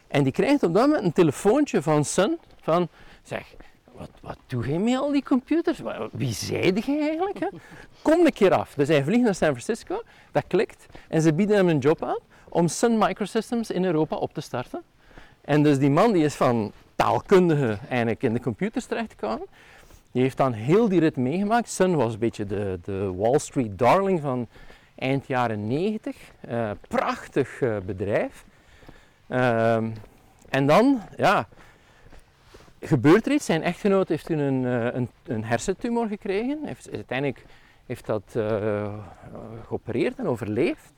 En die krijgt op dat moment een telefoontje van Sun van, zeg, wat, wat doe je met al die computers? Wie zeide je eigenlijk? Hè? Kom een keer af. Dus hij vliegt naar San Francisco, dat klikt en ze bieden hem een job aan om Sun Microsystems in Europa op te starten. En dus die man die is van taalkundige eigenlijk in de computers terechtgekomen. Die heeft dan heel die rit meegemaakt. Sun was een beetje de, de Wall Street darling van eind jaren 90. Uh, prachtig uh, bedrijf. Uh, en dan, ja, gebeurt er iets. Zijn echtgenoot heeft toen een, een, een hersentumor gekregen. Heeft, uiteindelijk heeft dat geopereerd en overleefd.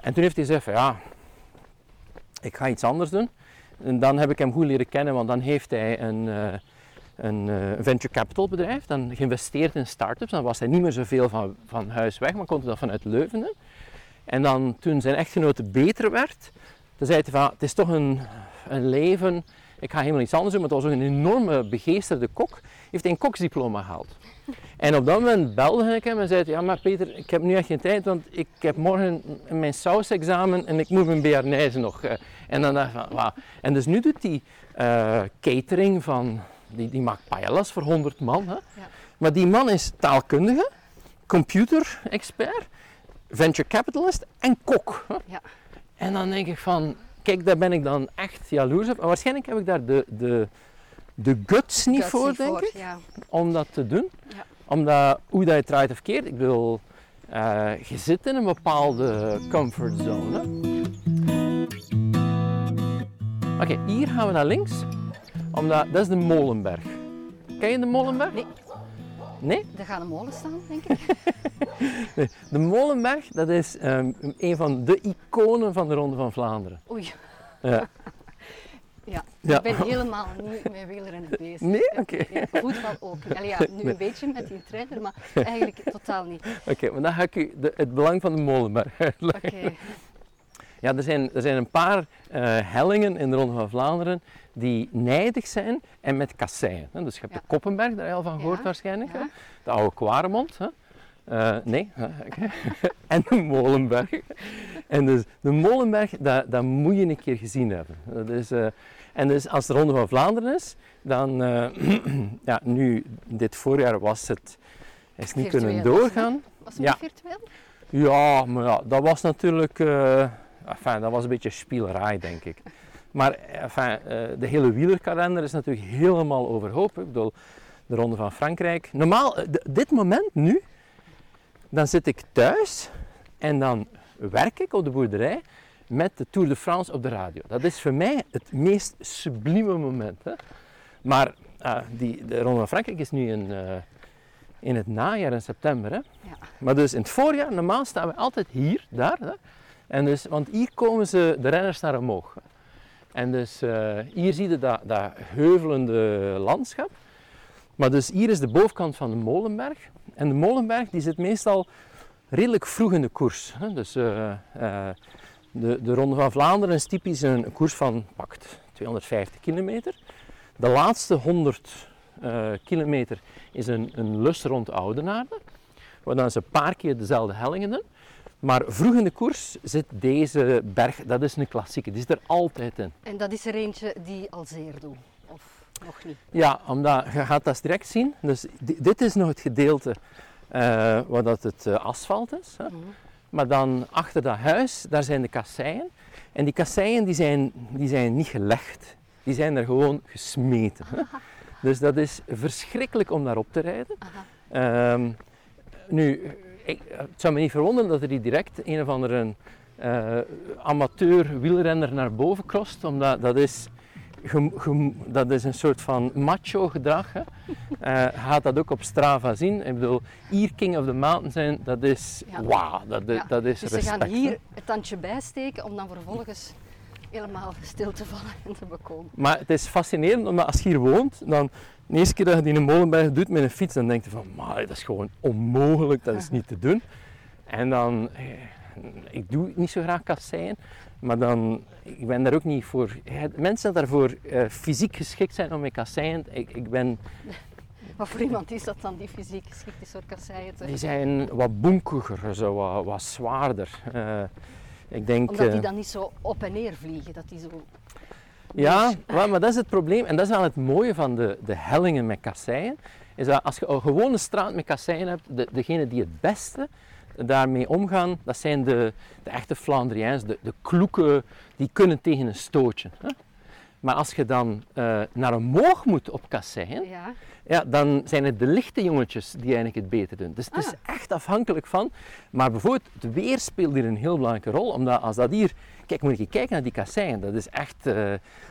En toen heeft hij gezegd van ja, ik ga iets anders doen. En dan heb ik hem goed leren kennen, want dan heeft hij een, uh, een uh, venture capital bedrijf, dan geïnvesteerd in start-ups. Dan was hij niet meer zoveel van, van huis weg, maar kon hij dat vanuit Leuven doen. En dan toen zijn echtgenote beter werd, zei hij van, het is toch een, een leven, ik ga helemaal iets anders doen, maar het was ook een enorme begeesterde kok. heeft een koksdiploma gehaald. En op dat moment belde ik hem en zei: Ja, maar Peter, ik heb nu echt geen tijd, want ik heb morgen mijn sausexamen en ik moet mijn bearnaise nog. En dan dacht ik van, wauw. En dus nu doet hij uh, catering van, die, die maakt paellas voor 100 man. Hè? Ja. Maar die man is taalkundige, computer-expert, venture capitalist en kok. Hè? Ja. En dan denk ik van, kijk, daar ben ik dan echt jaloers op. En waarschijnlijk heb ik daar de, de, de guts niet guts voor, niet denk voor, ik, ja. om dat te doen. Ja. Omdat, hoe dat je draait of keert, ik bedoel, uh, je zit in een bepaalde comfortzone. Oké, okay, hier gaan we naar links, omdat dat is de Molenberg. Ken je de Molenberg? Nee. Nee? Er gaat een molen staan, denk ik. nee, de Molenberg, dat is um, een van de iconen van de Ronde van Vlaanderen. Oei. Ja. Ja, ja, ik ben helemaal niet met wielrennen bezig. Nee? Oké. Okay. Ja, voetbal ook. Allee, ja, nu nee. een beetje met die trainer, maar eigenlijk totaal niet. Oké, okay, maar dan ga ik u de, het belang van de Molenberg uitleggen. Oké. Okay. Ja, er zijn, er zijn een paar uh, hellingen in de Ronde van Vlaanderen die nijdig zijn en met kasseien. Dus je hebt ja. de Koppenberg, daar heb je al van gehoord ja. waarschijnlijk. Ja. De oude Kwaremond. Hè? Uh, nee, en de Molenberg. en dus de Molenberg, dat, dat moet je een keer gezien hebben. Dat is, uh, en dus als de Ronde van Vlaanderen is, dan, uh, ja, nu, dit voorjaar was het, is niet virtueel, kunnen doorgaan. Was het ja. virtueel? Ja, maar ja, dat was natuurlijk, enfin, dat was een beetje spielerij, denk ik. Maar enfin, uh, de hele wielerkalender is natuurlijk helemaal overhoop. Ik bedoel, de Ronde van Frankrijk. Normaal, dit moment nu, dan zit ik thuis en dan werk ik op de boerderij met de Tour de France op de radio. Dat is voor mij het meest sublieme moment. Hè? Maar uh, die, de Ronde van Frankrijk is nu in, uh, in het najaar, in september. Hè? Ja. Maar dus in het voorjaar, normaal staan we altijd hier, daar. Hè? En dus, want hier komen ze, de renners naar omhoog. En dus uh, hier zie je dat, dat heuvelende landschap. Maar dus hier is de bovenkant van de Molenberg. En de Molenberg die zit meestal redelijk vroeg in de koers. Dus uh, uh, de, de Ronde van Vlaanderen is typisch een, koers van pakt 250 kilometer. De laatste 100 uh, kilometer is een, een lus rond Oudenaarde, waar dan ze een paar keer dezelfde hellingen doen. Maar vroeg in de koers zit deze berg, dat is een klassieke, die zit er altijd in. En dat is er eentje die al zeer doet, of nog niet? Ja, omdat je gaat dat direct zien. Dus dit is nog het gedeelte uh, waar dat het uh, asfalt is. Hè. Mm -hmm. Maar dan achter dat huis, daar zijn de kasseien. En die kasseien die zijn, die zijn niet gelegd, die zijn er gewoon gesmeten. Hè. Dus dat is verschrikkelijk om daarop te rijden. Um, nu, ik, het zou me niet verwonderen dat er die direct een of andere uh, amateur wielrenner naar boven crost, omdat dat is, ge, ge, dat is een soort van macho gedrag. Hè. Uh, gaat dat ook op Strava zien. Ik bedoel, hier King of the Mountain zijn, dat is ja. wauw, dat, ja. dat is Dus respect, ze gaan hier het tandje bijsteken om dan vervolgens helemaal stil te vallen en te bekomen. Maar het is fascinerend, omdat als je hier woont, dan de eerste keer dat je die in een molenberg doet met een fiets, dan denk je van, maar dat is gewoon onmogelijk, dat is niet te doen. En dan, eh, ik doe niet zo graag kasseien, maar dan, ik ben daar ook niet voor. Mensen die daarvoor uh, fysiek geschikt zijn om met kasseien, ik, ik ben... Wat voor iemand is dat dan die fysiek geschikt is voor kasseien te Die zijn wat bonkiger, zo, wat, wat zwaarder. Uh, ik denk, Omdat die dan niet zo op en neer vliegen, dat die zo... Ja, maar, maar dat is het probleem. En dat is wel het mooie van de, de hellingen met kasseien. Is dat als je een gewone straat met kasseien hebt, de, degene die het beste daarmee omgaan, dat zijn de, de echte Flandriëns, de, de kloeken, die kunnen tegen een stootje. Hè? Maar als je dan uh, naar omhoog moet op kasseien, Ja. Ja, dan zijn het de lichte jongetjes die eigenlijk het beter doen. Dus het is Ah. echt afhankelijk van. Maar bijvoorbeeld, het weer speelt hier een heel belangrijke rol. Omdat als dat hier... Kijk, moet je kijken naar die kasseien. Dat is echt... eh,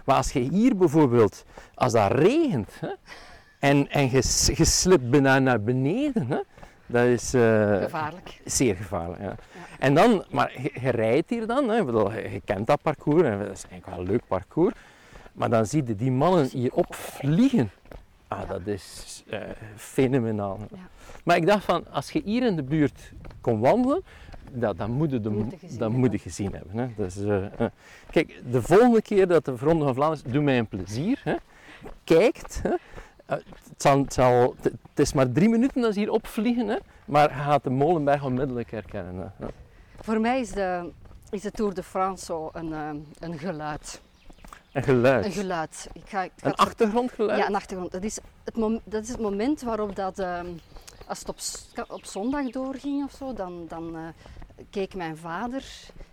maar als je hier bijvoorbeeld... Als dat regent... Hè, en, en je, je slipt bijna naar beneden... Hè, dat is... eh, Gevaarlijk. Zeer gevaarlijk, ja. En dan, maar je, je rijdt hier dan, hè, bedoel, je, je kent dat parcours, en dat is eigenlijk wel een leuk parcours. Maar dan zie je die mannen hier opvliegen. Ah, Ja. dat is eh, fenomenaal. Ja. Maar ik dacht van, als je hier in de buurt kon wandelen, dat, dan moet je, de, Moet je gezien dat hebben. moet je gezien hebben. Hè. Dus, eh, eh. Kijk, de volgende keer dat de Ronde van Vlaanderen doe mij een plezier. Hè. Kijkt. Hè. Het, zal, het, zal- het- is maar drie minuten dat ze hier opvliegen, hè. maar je gaat de Molenberg onmiddellijk herkennen. Hè. Voor mij is de, is de Tour de France zo een, een geluid. Een geluid. Een geluid. Ik ga, ik ga Een achtergrondgeluid? Ja, een achtergrond. Dat is het, mom- dat is het moment waarop dat, ehm, als het op, op zondag doorging of zo, dan, dan eh, keek mijn vader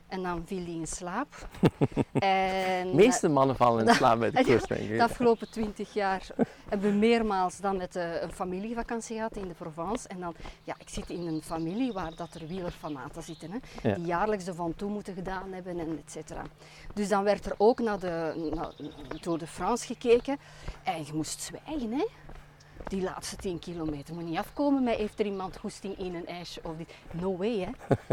en dan viel hij in slaap. De meeste mannen vallen in slaap bij de Ja, koers, denk ik. De afgelopen twintig jaar hebben we meermaals dan met eh, een familievakantie gehad in de Provence. En dan, ja, ik zit in een familie waar dat er wielerfanaten zitten, hè, Ja. die jaarlijks de Van Toe moeten gedaan hebben en et cetera. Dus dan werd er ook naar de, naar Tour de France gekeken en je moest zwijgen, hè. Die laatste 10 kilometer moet niet afkomen met heeft er iemand goesting in een ijsje of dit. No way, hè.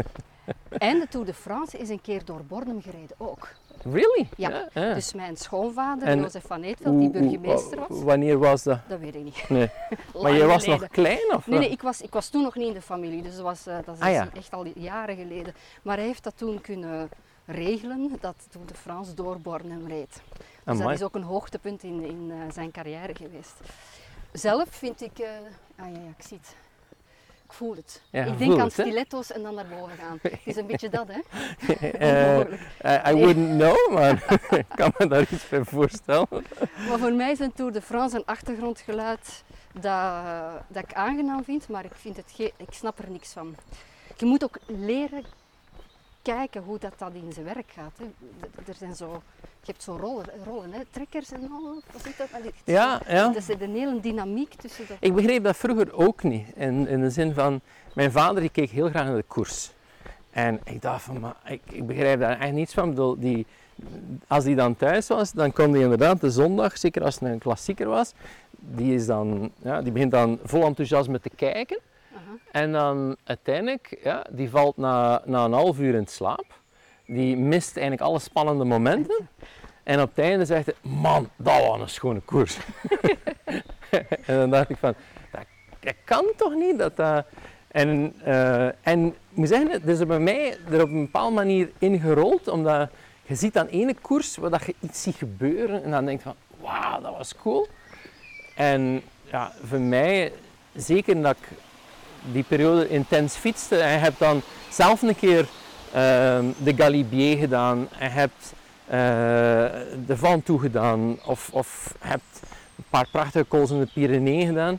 En de Tour de France is een keer door Bornem gereden ook. Really? Ja, ja. Dus mijn schoonvader, En Jozef van Eetveld, die burgemeester was, Wanneer was dat? dat weet ik niet. Nee. Maar jij was geleden. nog klein of Nee, nee ik, was, ik was toen nog niet in de familie, dus dat, was, eh, dat is Ah, ja. echt al jaren geleden. Maar hij heeft dat toen kunnen regelen, dat toen de Frans door Bornem reed. Dus dat is ook een hoogtepunt in, in eh, zijn carrière geweest. Zelf vind ik... eh, ah ja, ja, ik zie het. Ik voel het. Ja, ik denk aan het, stiletto's en dan naar boven gaan. Het is een beetje dat, hè? Onmogelijk. I, I wouldn't know, maar ik kan me daar iets bij voorstellen. Maar voor mij is een Tour de France een achtergrondgeluid dat, dat ik aangenaam vind, maar ik, vind het ik snap er niks van. Je moet ook leren kijken hoe dat, dat in zijn werk gaat. Hè. Er zijn zo je hebt zo rollen, rollen hè, trekkers en al. Wat is dat? Allee, Ja, ja. Er zit een hele dynamiek tussen de... Ik begreep dat vroeger ook niet. In, in de zin van, mijn vader die keek heel graag naar de koers. En ik dacht van, maar ik, ik begrijp daar echt niets van. Ik bedoel, die, als die dan thuis was, dan kon hij inderdaad de zondag, zeker als het een klassieker was, die, is dan, ja, die begint dan vol enthousiasme te kijken. En dan uiteindelijk, ja, die valt na, na een half uur in slaap. Die mist eigenlijk alle spannende momenten. En op het einde zegt hij, man, dat was een schone koers. en dan dacht ik van, dat, dat kan toch niet? Dat, dat... En, eh, en ik moet zeggen, het is er bij mij er op een bepaalde manier ingerold, omdat je ziet aan ene koers waar dat je iets ziet gebeuren en dan denk je van, wauw, dat was cool. En ja, voor mij, zeker dat ik die periode intens fietste en je hebt dan zelf een keer ehm, de Galibier gedaan en hebt eh, de Ventoux gedaan of, of hebt een paar prachtige cols in de Pyreneeën gedaan.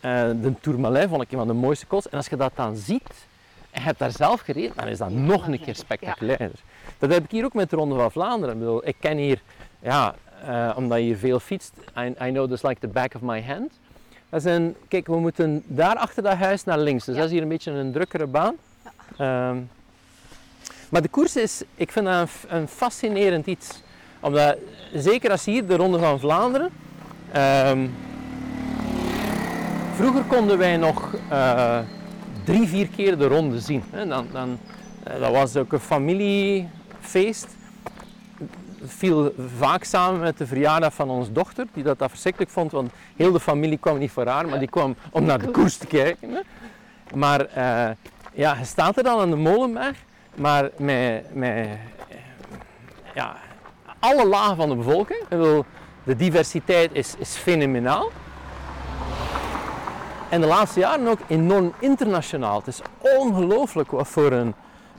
Eh, de Tourmalet vond ik een van de mooiste cols. En als je dat dan ziet en je hebt daar zelf gereden, dan is dat nog een keer spectaculairder. Dat heb ik hier ook met de Ronde van Vlaanderen. Ik, bedoel, ik ken hier, ja, eh, omdat je hier veel fietst, I, I know this like the back of my hand. Dat kijk, we moeten daar achter dat huis naar links. Dus Ja. dat is hier een beetje een drukkere baan. Ehm, maar de koers is, ik vind dat een, fascinerend iets. Omdat, zeker als hier de Ronde van Vlaanderen. ehm, vroeger konden wij nog eh, drie, vier keer de ronde zien. Hè. Dan, dan, eh, dat was ook een familiefeest. Viel vaak samen met de verjaardag van onze dochter, die dat, dat verschrikkelijk vond, want heel de familie kwam niet voor haar, maar die kwam om naar de koers te kijken. Hè. Maar eh, ja, staat er dan aan de molenberg, maar met, ja, alle lagen van de bevolking. De diversiteit is, is fenomenaal. En de laatste jaren ook enorm internationaal. Het is ongelooflijk wat voor een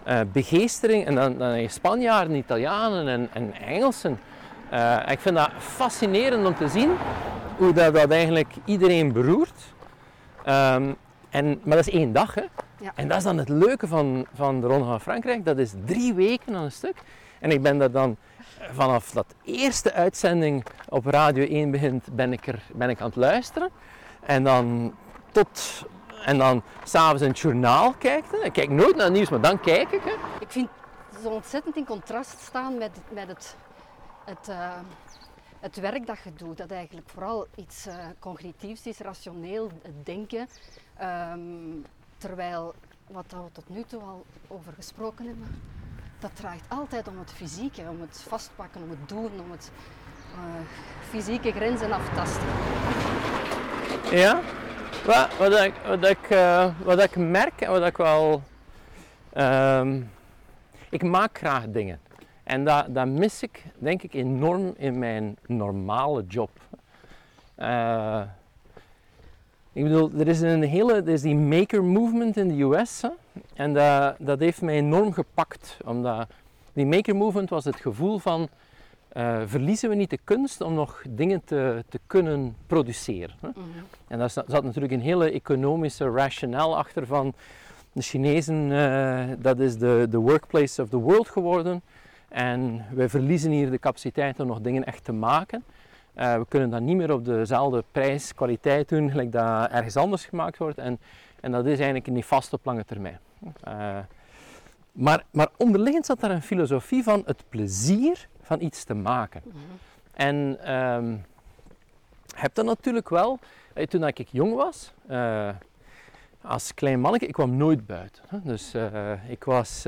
eh, begeestering. En dan, dan heb je Spanjaarden, Italianen en, en Engelsen. Eh, ik vind dat fascinerend om te zien hoe dat, dat eigenlijk iedereen beroert. Ehm, en, maar dat is één dag. Hè? Ja. En dat is dan het leuke van, van de Ronde van Frankrijk. Dat is drie weken aan een stuk. En ik ben daar dan vanaf dat eerste uitzending op Radio 1 begint, ben ik, er, ben ik aan het luisteren. En dan tot... En dan s'avonds in het journaal kijkt. hè. Ik kijk nooit naar het nieuws, maar dan kijk ik. Hè. Ik vind het zo ontzettend in contrast staan met, met het, het, eh, het werk dat je doet. Dat eigenlijk vooral iets eh, cognitiefs is, rationeel denken. Ehm, terwijl wat we tot nu toe al over gesproken hebben, dat draait altijd om het fysieke, om het vastpakken, om het doen, om het eh, fysieke grenzen aftasten. Ja, wat, wat, ik, wat, ik, eh, wat ik merk en wat ik wel. ehm, ik maak graag dingen. En dat, dat mis ik, denk ik, enorm in mijn normale job. Eh, ik bedoel, er is een hele, er is die maker movement in de US. en dat, dat heeft mij enorm gepakt. Omdat die maker movement was het gevoel van, eh, verliezen we niet de kunst om nog dingen te, te kunnen produceren. Hè? Mhm. En daar zat natuurlijk een hele economische rationale achter van de Chinezen, eh, dat is de, de workplace of the world geworden. En wij verliezen hier de capaciteit om nog dingen echt te maken. Eh, we kunnen dat niet meer op dezelfde prijs, kwaliteit doen, gelijk dat ergens anders gemaakt wordt. En, en dat is eigenlijk niet vast op lange termijn. Maar, maar onderliggend zat daar een filosofie van het plezier van iets te maken. Mhm. En ehm heb dat natuurlijk wel, eh, toen ik jong was, eh, als klein manneke, ik kwam nooit buiten. Hè. Dus eh, ik, was,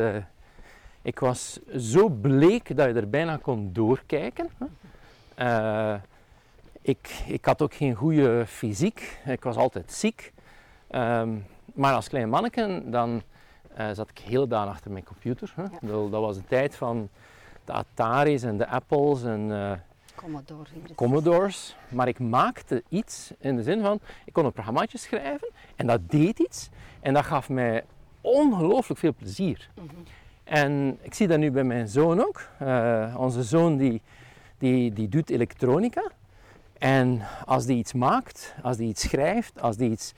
ik was zo bleek dat je er bijna kon doorkijken. Hè. Ik, ik had ook geen goede fysiek, ik was altijd ziek. Ehm, maar als klein manneke, dan zat ik heel dagen achter mijn computer. Hè. Dat was de tijd van de Ataris en de Apples en... Commodore hier. Commodores, maar ik maakte iets in de zin van, ik kon een programmaatje schrijven en dat deed iets en dat gaf mij ongelooflijk veel plezier. Mhm. En ik zie dat nu bij mijn zoon ook. Eh, onze zoon die, die, die doet elektronica en als die iets maakt, als die iets schrijft, als die iets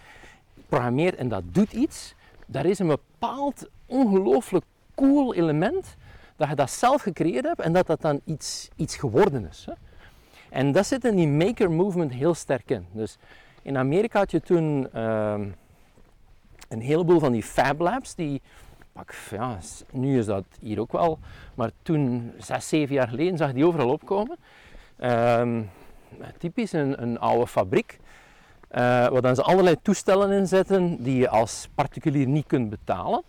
programmeert en dat doet iets, daar is een bepaald ongelooflijk cool element dat je dat zelf gecreëerd hebt en dat dat dan iets, iets geworden is. Hè. En dat zit in die maker movement heel sterk in. Dus in Amerika had je toen ehm, een heleboel van die Fab Labs, die, pak, ja, nu is dat hier ook wel, maar toen, zes, zeven jaar geleden, zag die overal opkomen. Ehm, typisch een, een oude fabriek, uh, waar dan ze allerlei toestellen in zetten die je als particulier niet kunt betalen.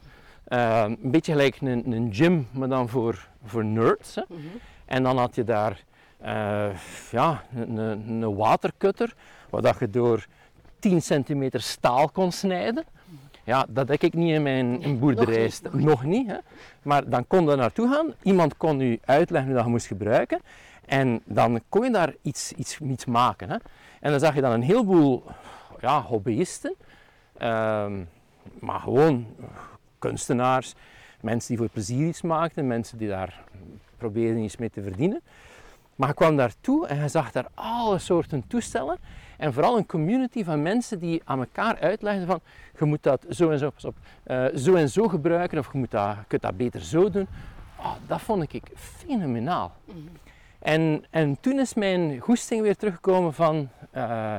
Ehm, een beetje gelijk een, een, gym, maar dan voor, voor nerds. Hè. Mhm. En dan had je daar uh, ja, een, een, waterkutter, waar dat je door 10 centimeter staal kon snijden. Ja, dat heb ik niet in mijn in boerderij. Nog niet. Nog niet hè. Maar dan kon je naartoe gaan, iemand kon u uitleggen hoe dat je moest gebruiken. En dan kon je daar iets, iets, iets maken. Hè. En dan zag je dan een heleboel ja, hobbyisten, ehm, maar gewoon kunstenaars, mensen die voor plezier iets maakten, mensen die daar probeerden iets mee te verdienen. Maar je kwam daartoe en je zag daar alle soorten toestellen. En vooral een community van mensen die aan elkaar uitlegden van je moet dat zo en zo, op, uh, zo en zo gebruiken of je, moet dat, je kunt dat beter zo doen. Oh, dat vond ik fenomenaal. Mhm. En, en toen is mijn goesting weer teruggekomen van uh,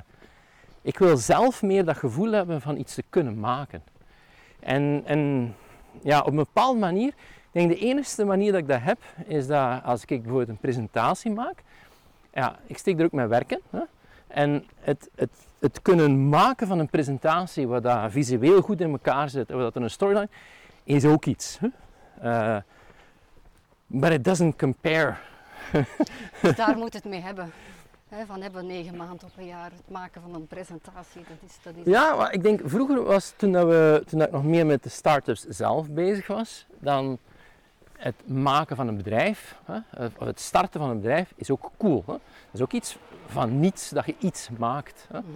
ik wil zelf meer dat gevoel hebben van iets te kunnen maken. En, en ja, op een bepaalde manier ik denk de enige manier dat ik dat heb, is dat als ik bijvoorbeeld een presentatie maak, ja, ik steek er ook mijn werk in. Hè? En het, het, het kunnen maken van een presentatie waar dat visueel goed in elkaar zit, waar dat een storyline, is ook iets. Hè? Uh, but it doesn't compare. Daar moet het mee hebben van hebben negen maanden op een jaar het maken van een presentatie. Dat is, dat is ja, maar ik denk vroeger was toen, dat we, toen dat ik nog meer met de start-ups zelf bezig was, dan het maken van een bedrijf, hè, of het starten van een bedrijf, is ook cool. Hè. Dat is ook iets van niets, dat je iets maakt. Hè. Mhm.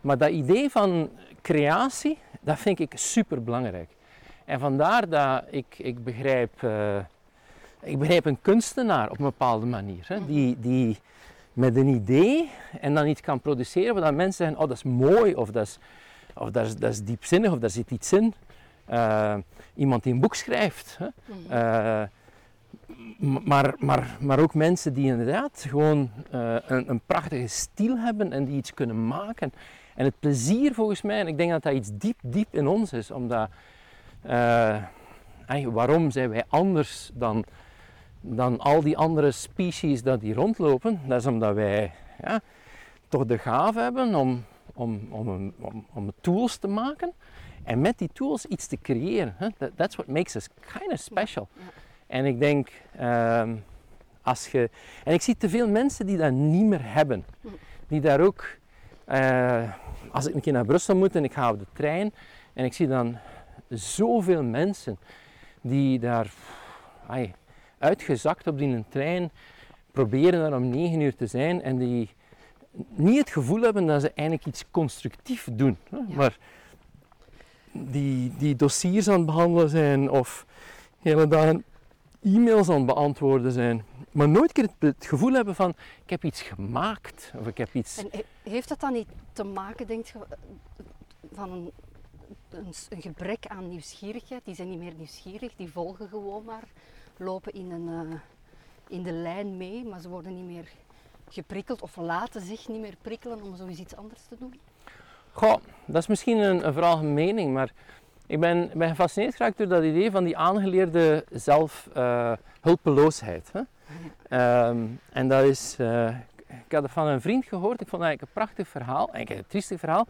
Maar dat idee van creatie, dat vind ik super belangrijk. En vandaar dat ik, ik begrijp, uh, ik begrijp een kunstenaar op een bepaalde manier. Hè, die, die met een idee en dan iets kan produceren waar mensen zeggen, oh dat is mooi of dat is, of dat is, dat is diepzinnig of daar zit iets in. Uh, iemand die een boek schrijft. Hè. Uh, maar, maar, maar ook mensen die inderdaad gewoon uh, een, een, prachtige stijl hebben en die iets kunnen maken. En het plezier volgens mij, en ik denk dat dat iets diep, diep in ons is, omdat waarom zijn wij anders dan, dan al die andere species dat die rondlopen? Dat is omdat wij ja, toch de gave hebben om, om, om, om, om tools te maken en met die tools iets te creëren. Hè? That, that's what makes us kind of special. En ik denk, ehm, als je. En ik zie te veel mensen die dat niet meer hebben. Die daar ook. Uh, als ik een keer naar Brussel moet en ik ga op de trein en ik zie dan zoveel mensen die daar ay, uitgezakt op die trein proberen daar om 9 uur te zijn en die niet het gevoel hebben dat ze eigenlijk iets constructief doen. Hè? Maar die, die dossiers aan het behandelen zijn of hele dagen e-mails aan het beantwoorden zijn. Maar nooit keer het, gevoel hebben van ik heb iets gemaakt of ik heb iets... En heeft dat dan niet te maken, denk je, van een, een, een, gebrek aan nieuwsgierigheid? Die zijn niet meer nieuwsgierig, die volgen gewoon maar, lopen in, een, uh, in de lijn mee, maar ze worden niet meer geprikkeld of laten zich niet meer prikkelen om zoiets anders te doen? Goh, dat is misschien een, een veralgemene mening, maar ik ben, ben gefascineerd geraakt door dat idee van die aangeleerde zelfhulpeloosheid. Uh, um, en dat is, uh, ik had het van een vriend gehoord, ik vond het eigenlijk een prachtig verhaal, eigenlijk een triestig verhaal,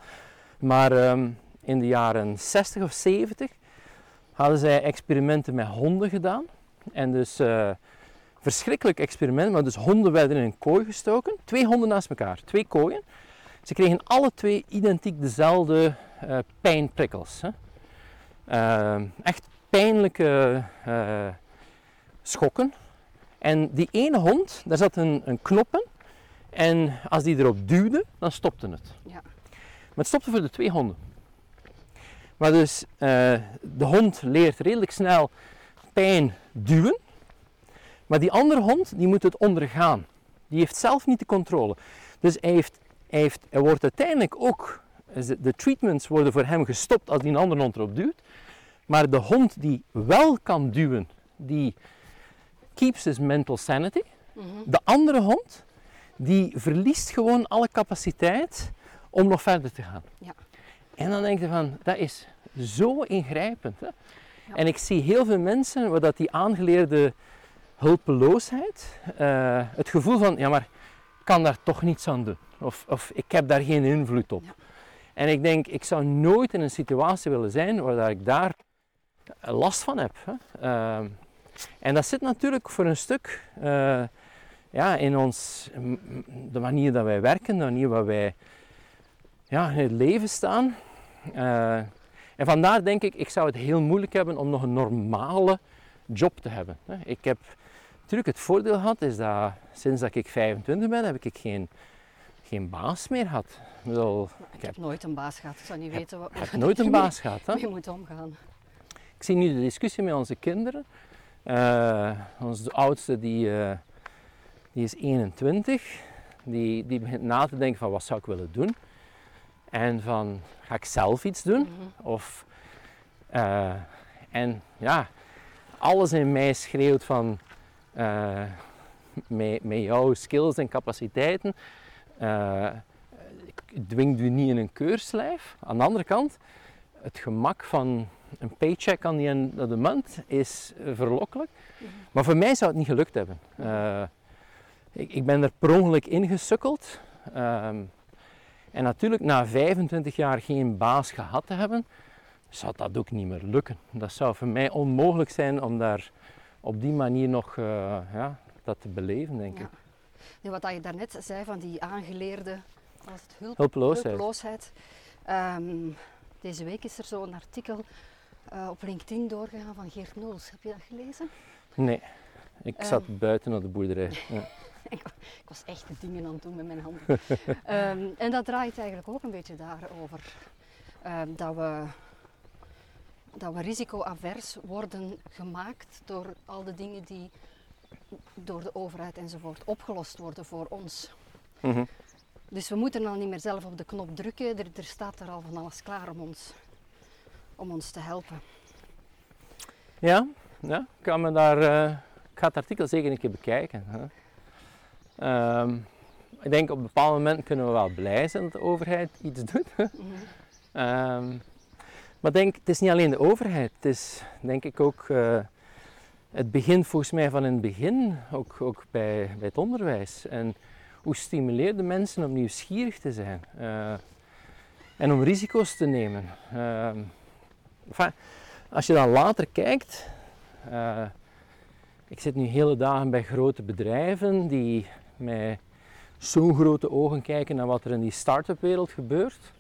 maar um, in de jaren 60 of 70 hadden zij experimenten met honden gedaan. En dus uh, verschrikkelijk experiment, maar dus honden werden in een kooi gestoken, twee honden naast elkaar, twee kooien. Ze kregen alle twee identiek dezelfde uh, pijnprikkels. Hè. Uh, echt pijnlijke schokken. En die ene hond, daar zat een, een knop in. En als die erop duwde, dan stopte het. Ja. Maar het stopte voor de twee honden. Maar dus de hond leert redelijk snel pijn duwen. Maar die andere hond, die moet het ondergaan. Die heeft zelf niet de controle. Dus hij heeft hij, heeft, hij wordt uiteindelijk ook, de treatments worden voor hem gestopt als die een andere hond erop duwt. Maar de hond die wel kan duwen, die keeps his mental sanity. Mhm. De andere hond, die verliest gewoon alle capaciteit om nog verder te gaan. Ja. En dan denk je van, dat is zo ingrijpend. Hè? Ja. En ik zie heel veel mensen waar dat die aangeleerde hulpeloosheid, eh, het gevoel van, ja maar, ik kan daar toch niets aan doen. Of, of ik heb daar geen invloed op. Ja. En ik denk, ik zou nooit in een situatie willen zijn waar dat ik daar last van heb. Hè? Ehm, en dat zit natuurlijk voor een stuk eh, ja, in ons, de manier dat wij werken, de manier waar wij ja, in het leven staan. Eh, en vandaar denk ik, ik zou het heel moeilijk hebben om nog een normale job te hebben. Ik heb natuurlijk het voordeel gehad, is dat sinds dat ik 25 ben, heb ik geen, geen baas meer gehad. Ik bedoel, Ik heb nooit een baas gehad. Ik zou niet weten wat ik heb nooit een baas gehad. Hè? je moet omgaan. Ik zie nu de discussie met onze kinderen. Eh, onze oudste die, eh, die is 21. Die, die begint na te denken van wat zou ik willen doen. En van ga ik zelf iets doen? Mhm. Of, eh, en ja, alles in mij schreeuwt van eh, met, met jouw skills en capaciteiten. eh, ik dwing u niet in een keurslijf. Aan de andere kant, het gemak van een paycheck aan die end of de maand is verlokkelijk. Mhm. Maar voor mij zou het niet gelukt hebben. Eh, ik, ik ben er per ongeluk ingesukkeld. Ehm, en natuurlijk, na 25 jaar geen baas gehad te hebben, zou dat ook niet meer lukken. Dat zou voor mij onmogelijk zijn om daar op die manier nog eh, ja, dat te beleven, denk Ja. ik. Nu, wat je daarnet zei van die aangeleerde was het hulp, Hulpeloosheid. hulpeloosheid. Ehm, deze week is er zo'n artikel eh, op LinkedIn doorgegaan van Geert Noels. Heb je dat gelezen? Nee, ik Ehm. zat buiten op de boerderij. Ja. Ik was echt de dingen aan het doen met mijn handen. Ehm, en dat draait eigenlijk ook een beetje daarover. Ehm, dat, we, dat we risicoavers worden gemaakt door al de dingen die door de overheid enzovoort opgelost worden voor ons. Mhm. Dus we moeten dan niet meer zelf op de knop drukken. Er, er staat er al van alles klaar om ons, om ons te helpen. Ja, ja, ik kan me daar, ik ga het artikel zeker een keer bekijken. Hè. Ehm, ik denk op een bepaald moment kunnen we wel blij zijn dat de overheid iets doet. Ehm, maar denk, het is niet alleen de overheid, het is denk ik ook, eh, het begint volgens mij van in het begin, ook, ook bij, bij het onderwijs. En hoe stimuleer je mensen om nieuwsgierig te zijn eh, en om risico's te nemen. Ehm, als je dan later kijkt, eh, ik zit nu hele dagen bij grote bedrijven die met zo'n grote ogen kijken naar wat er in die start-up wereld gebeurt.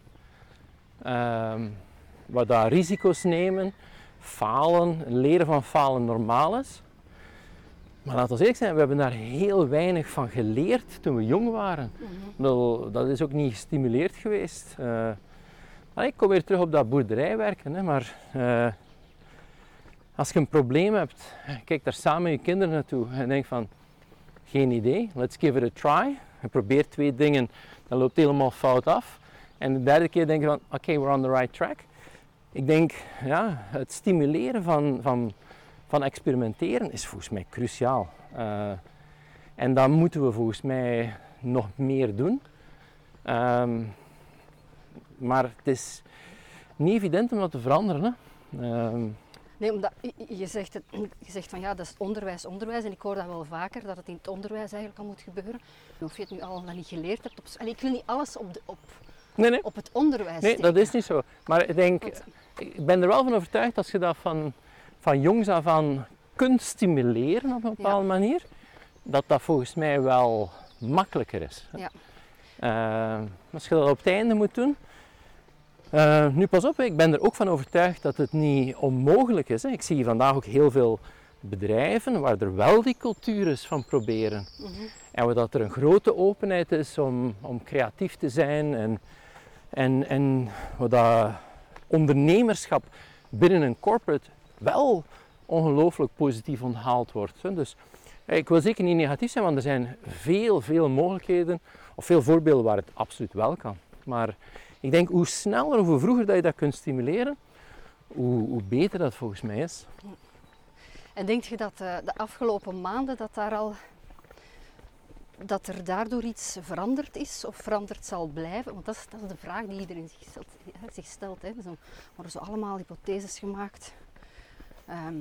Ehm, waar daar risico's nemen, falen, leren van falen normaal is. Maar laten we eerlijk zijn, we hebben daar heel weinig van geleerd toen we jong waren. Mhm. Dat is ook niet gestimuleerd geweest. Allee, ik kom weer terug op dat boerderij werken, hè, maar eh, als je een probleem hebt, kijk daar samen met je kinderen naartoe en denk van, geen idee, let's give it a try. Je probeert twee dingen, dat loopt helemaal fout af. En de derde keer denk je van, oké, we're on the right track. Ik denk, ja, het stimuleren van, van, van experimenteren is volgens mij cruciaal. Eh, en dat moeten we volgens mij nog meer doen. Ehm, maar het is niet evident om dat te veranderen. Hè. Ehm, Nee, omdat je- zegt, het, je zegt van ja, dat is onderwijs, onderwijs. En ik hoor dat wel vaker, dat het in het onderwijs eigenlijk al moet gebeuren. Of je het nu al niet geleerd hebt. Op, Allee, ik wil niet alles op, de, op, nee, nee, op het onderwijs nee, dat is niet zo. Maar ik denk, Want- ik ben er wel van overtuigd als je dat van, van jongs af aan kunt stimuleren op een bepaalde manier, dat dat volgens mij wel makkelijker is. Ja. Eh, als je dat op het einde moet doen. Eh, nu pas op, ik ben er ook van overtuigd dat het niet onmogelijk is. Hè. Ik zie vandaag ook heel veel bedrijven waar er wel die cultuur is van proberen. Mhm. En waar dat er een grote openheid is om, om creatief te zijn en, en, en waar dat ondernemerschap binnen een corporate wel ongelooflijk positief onthaald wordt. hè. Dus eh, ik wil zeker niet negatief zijn, want er zijn veel, veel mogelijkheden of veel voorbeelden waar het absoluut wel kan. Maar ik denk hoe sneller of hoe vroeger dat je dat kunt stimuleren, hoe, hoe beter dat volgens mij is. En denk je dat eh, de afgelopen maanden dat daar al dat er daardoor iets veranderd is of veranderd zal blijven? Want dat is, dat is de vraag die iedereen zich stelt. zich stelt hè. Zo worden zo allemaal hypotheses gemaakt. Ehm,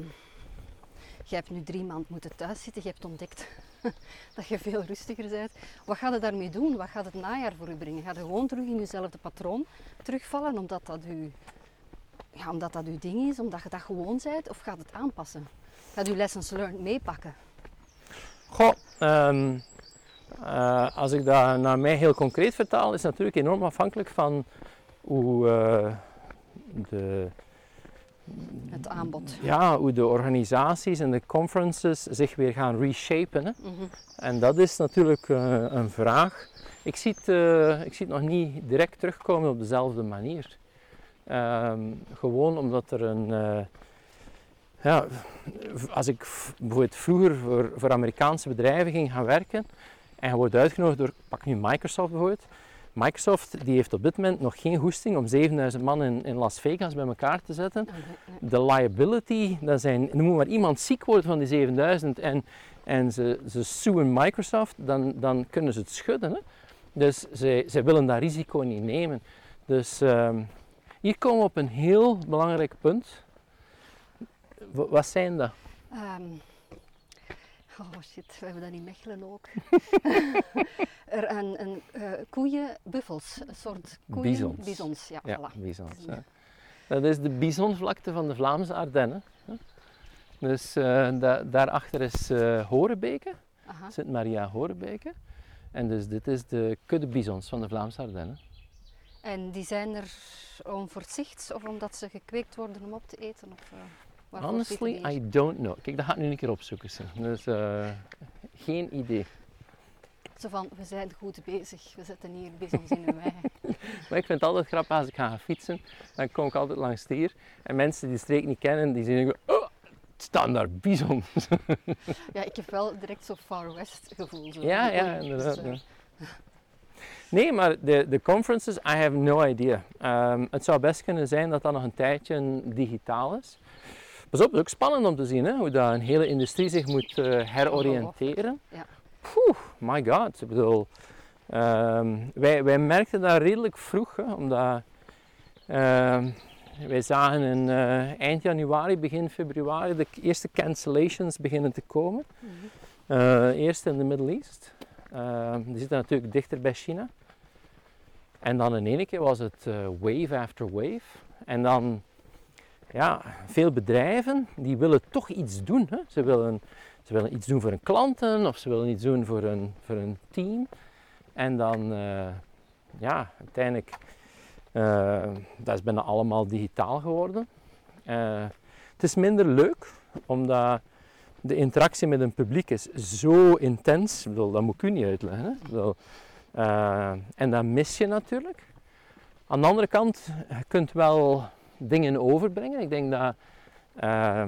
je hebt nu drie maanden moeten thuiszitten. Je hebt ontdekt dat je veel rustiger bent. Wat gaat het daarmee doen? Wat gaat het najaar voor u brengen? Gaat je gewoon terug in jezelfde patroon terugvallen omdat dat, u, ja, omdat dat uw ding is, omdat je dat gewoon bent? Of gaat het aanpassen? Gaat u lessons learned meepakken? Goh, ehm, eh, als ik dat naar mij heel concreet vertaal, is het natuurlijk enorm afhankelijk van hoe uh, de het aanbod. Ja, hoe de organisaties en de conferences zich weer gaan reshapen. Hè. Mhm. En dat is natuurlijk uh, een vraag. Ik zie, het, uh, ik zie het nog niet direct terugkomen op dezelfde manier. Um, gewoon omdat er een. Uh, ja, als ik bijvoorbeeld vroeger voor, voor Amerikaanse bedrijven ging gaan werken en je wordt uitgenodigd door, pak nu Microsoft bijvoorbeeld, Microsoft die heeft op dit moment nog geen goesting om 7000 man in, in Las Vegas bij elkaar te zetten. De liability, dat zijn, moet maar iemand ziek worden van die 7000 en, en ze, ze suen Microsoft, dan, dan kunnen ze het schudden. Hè? Dus zij, zij willen dat risico niet nemen. Dus um, hier komen we op een heel belangrijk punt. W wat zijn dat? Um, oh shit, we hebben dat in Mechelen ook. er een, een uh, koeien, buffels, een soort koeien. Bizons. Bizons, ja. ja voilà. bizons, ja. Dat is de bisonvlakte van de Vlaamse Ardennen. Dus uh, da daarachter is uh, Horebeke, Sint-Maria Horebeke. En dus dit is de kudde bisons van de Vlaamse Ardennen. En die zijn er om voor het zicht of omdat ze gekweekt worden om op te eten? Of, Honestly, I don't know. Kijk, dat ga ik nu een keer opzoeken. Zo. Dus uh, geen idee. Zo van, we zijn goed bezig, we zetten hier bizons in de wei. maar ik vind het altijd grappig als ik ga fietsen, dan kom ik altijd langs hier. En mensen die de streek niet kennen, die zeggen, oh, het staan daar bizons. ja, ik heb wel direct zo'n Far West gevoel. Zo. Ja, ja, inderdaad. Dus, uh, ja. Nee, maar de, de conferences, I have no idea. Um, het zou best kunnen zijn dat dat nog een tijdje digitaal is. Pas op, het is ook spannend om te zien hè, hoe dat een hele industrie zich moet uh, heroriënteren. Ja. Poeh, my god. Ik bedoel, um, wij, wij merkten dat redelijk vroeg, hè, omdat uh, wij zagen in uh, eind januari, begin februari de eerste cancellations beginnen te komen. Mhm. Uh, eerst in de Middle East. die zitten natuurlijk dichter bij China. En dan in één keer was het wave after wave. En dan, ja, veel bedrijven die willen toch iets doen. Hè? Ze, willen, ze willen iets doen voor hun klanten of ze willen iets doen voor hun, voor hun team. En dan, uh, ja, uiteindelijk, uh, dat is bijna allemaal digitaal geworden. het is minder leuk, omdat de interactie met een publiek is zo intens. Ik bedoel, dat moet ik u niet uitleggen. Hè? En dat mis je natuurlijk. Aan de andere kant, je kunt wel dingen overbrengen. Ik denk dat uh,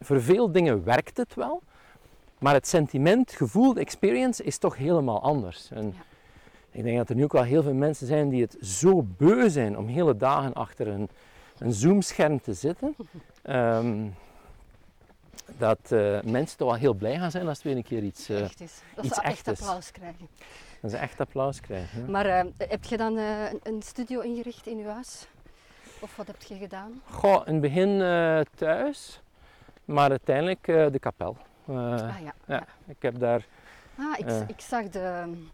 voor veel dingen werkt het wel. Maar het sentiment, gevoel, de experience is toch helemaal anders. En ja. ik denk dat er nu ook wel heel veel mensen zijn die het zo beu zijn om hele dagen achter een, een zoomscherm te zitten. Um, dat uh, mensen toch wel heel blij gaan zijn als het weer een keer iets, uh, echt is. Dat iets ze echt is. applaus krijgen. Dat ze echt applaus krijgen. Ja. Maar uh, heb je dan uh, een studio ingericht in je huis? Of wat heb je gedaan? Goh, in het begin uh, thuis, maar uiteindelijk de kapel. ah, ja, ja, ja. Ik heb daar... Ah, ik, ik zag de um,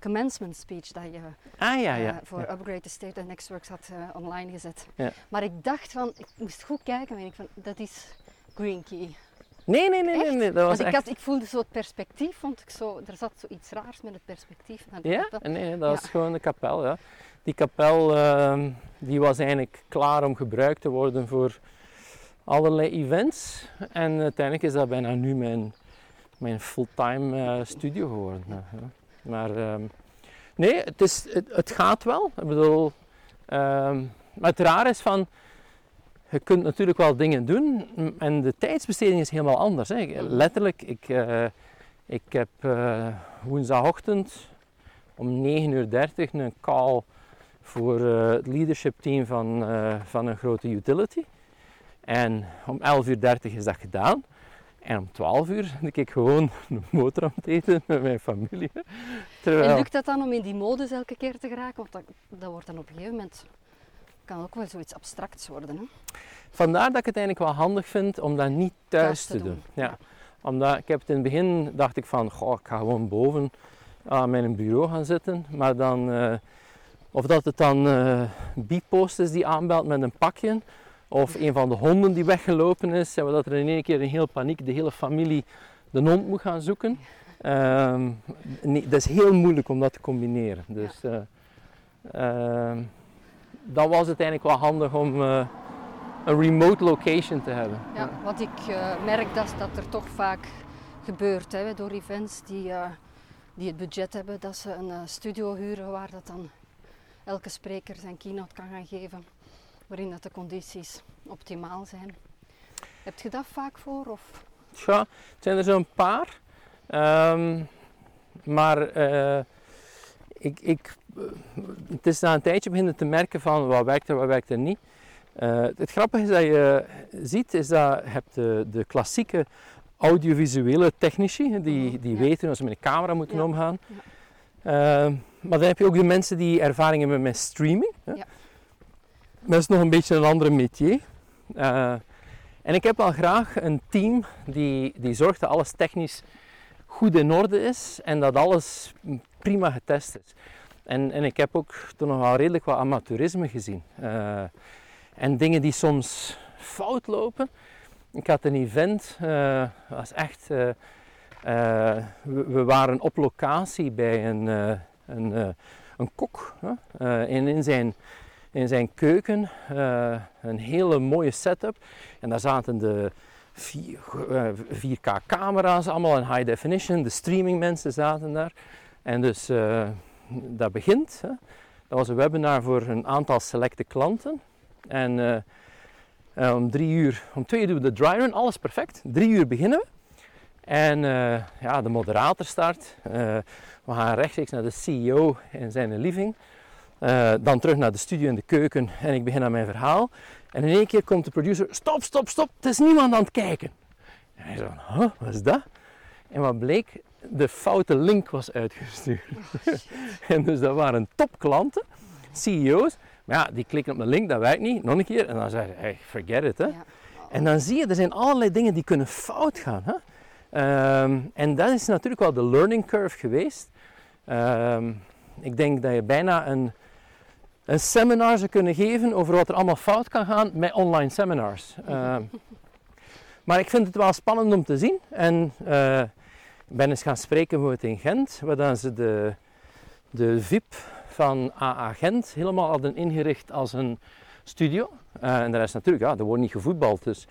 commencement speech dat je ah, ja, ja. voor. Upgrade the State en Nextworks had online gezet. Ja. Maar ik dacht van, ik moest goed kijken en ik van, dat is Green Key. Nee, nee, nee, nee, nee, dat was Want ik, echt... had, ik voelde zo het perspectief, vond ik zo, er zat zoiets raars met het perspectief. Naar de Ja? kapel. Nee, dat was gewoon de kapel, ja. Die kapel uh, die was eigenlijk klaar om gebruikt te worden voor allerlei events. En uiteindelijk is dat bijna nu mijn, mijn fulltime uh, studio geworden. Ja. Maar um, nee, het, is, het, het, gaat wel. Ik bedoel, um, maar het raar is van je kunt natuurlijk wel dingen doen en de tijdsbesteding is helemaal anders. Hè. Letterlijk, ik, uh, ik heb uh, woensdagochtend om 9.30 uur een call voor uh, het leadership team van, van een grote utility. En om 11.30 uur is dat gedaan. En om 12 uur zit ik gewoon een motor aan het eten met mijn familie. Terwijl... En lukt dat dan om in die modus elke keer te geraken? Want dat, dat wordt dan op een gegeven moment kan ook wel zoiets abstracts worden. Hè? Vandaar dat ik het eigenlijk wel handig vind om dat niet thuis, Thuis te doen. doen, Ja. Omdat ik heb het in het begin dacht ik van, goh, ik ga gewoon boven aan mijn bureau gaan zitten. Maar dan, eh, of dat het dan eh bipost is die aanbelt met een pakje. Of een van de honden die weggelopen is. En dat er in één keer in heel paniek de hele familie de hond moet gaan zoeken. Ehm, nee, dat is heel moeilijk om dat te combineren. Dus ehm, dan was het eigenlijk wel handig om eh, een remote location te hebben. Ja, wat ik merk dat, dat er toch vaak gebeurt hè, door events die, die het budget hebben dat ze een studio huren waar dat dan elke spreker zijn keynote kan gaan geven, waarin dat de condities optimaal zijn. Heb je dat vaak voor? Of? Ja, het zijn er zo'n paar. Ehm, maar eh, ik, ik, eh, het is na een tijdje beginnen te merken van wat werkt er, wat werkt er niet. Eh, het grappige is dat je ziet, is dat je hebt de, de klassieke audiovisuele technici, die, die Ja. weten hoe ze met een camera moeten Ja. omgaan. Ehm, maar dan heb je ook de mensen die ervaring hebben met streaming. Hè. Ja. Dat is nog een beetje een andere métier. Eh, en ik heb wel graag een team die, die zorgt dat alles technisch goed in orde is en dat alles prima getest is. En, en ik heb ook toch nog wel redelijk wat amateurisme gezien. Eh, en dingen die soms fout lopen. Ik had een event, eh was echt. we, we waren op locatie bij een, een, eh, een kok. Eh, en in zijn, in zijn keuken eh, een hele mooie setup. En daar zaten de vier, eh, 4K camera's allemaal in high definition. De streaming mensen zaten daar. En dus dat begint. Dat was een webinar voor een aantal selecte klanten. En om drie uur, om twee uur doen we de dry run, alles perfect. Drie uur beginnen we. En ja, de moderator start. We gaan rechtstreeks naar de CEO in zijn living. Eh, dan terug naar de studio in de keuken en ik begin aan mijn verhaal. En in één keer komt de producer, stop, stop, stop, het is niemand aan het kijken. En hij zo, huh, wat is dat? En wat bleek, de foute link was uitgestuurd. en dus dat waren topklanten, CEO's. Maar ja, die klikken op een link, dat werkt niet. Nog een keer. En dan zeg je, hey, forget it. Hè. Ja. En dan zie je, er zijn allerlei dingen die kunnen fout gaan. Hè? Ehm, en dat is natuurlijk wel de learning curve geweest. Ehm, ik denk dat je bijna een, een seminar zou kunnen geven over wat er allemaal fout kan gaan met online seminars. Ehm, maar ik vind het wel spannend om te zien. En eh, ik ben eens gaan spreken bijvoorbeeld in Gent, waar dan ze de, de VIP van AA Gent helemaal hadden ingericht als een studio. Eh, en daar is natuurlijk, ja, er wordt niet gevoetbald, dus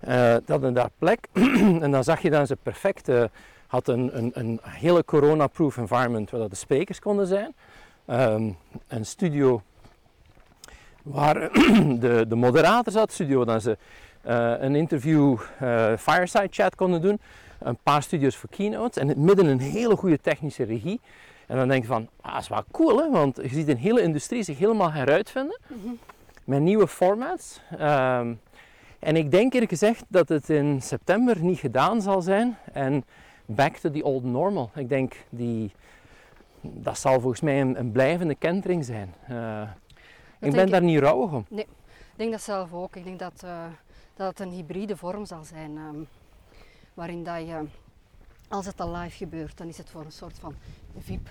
eh dat hadden daar plek. en dan zag je dat ze perfect eh, had een, een, een hele corona-proof environment waar dat de sprekers konden zijn. Ehm, een studio waar de, de moderator zat, studio waar dan ze eh, een interview fireside chat konden doen. Een paar studio's voor keynotes en in het midden een hele goede technische regie. En dan denk je van, ah, dat is wel cool hè, want je ziet een hele industrie zich helemaal heruitvinden met nieuwe formats. Ehm, en ik denk eerlijk gezegd dat het in september niet gedaan zal zijn en back to the old normal. Ik denk die, dat zal volgens mij een, een blijvende kentering zijn. Eh, ik ben ik- daar niet rouwig om. Ik denk dat zelf ook. Ik denk dat, eh, dat het een hybride vorm zal zijn. ehm, waarin dat je, als het al live gebeurt, dan is het voor een soort van VIP.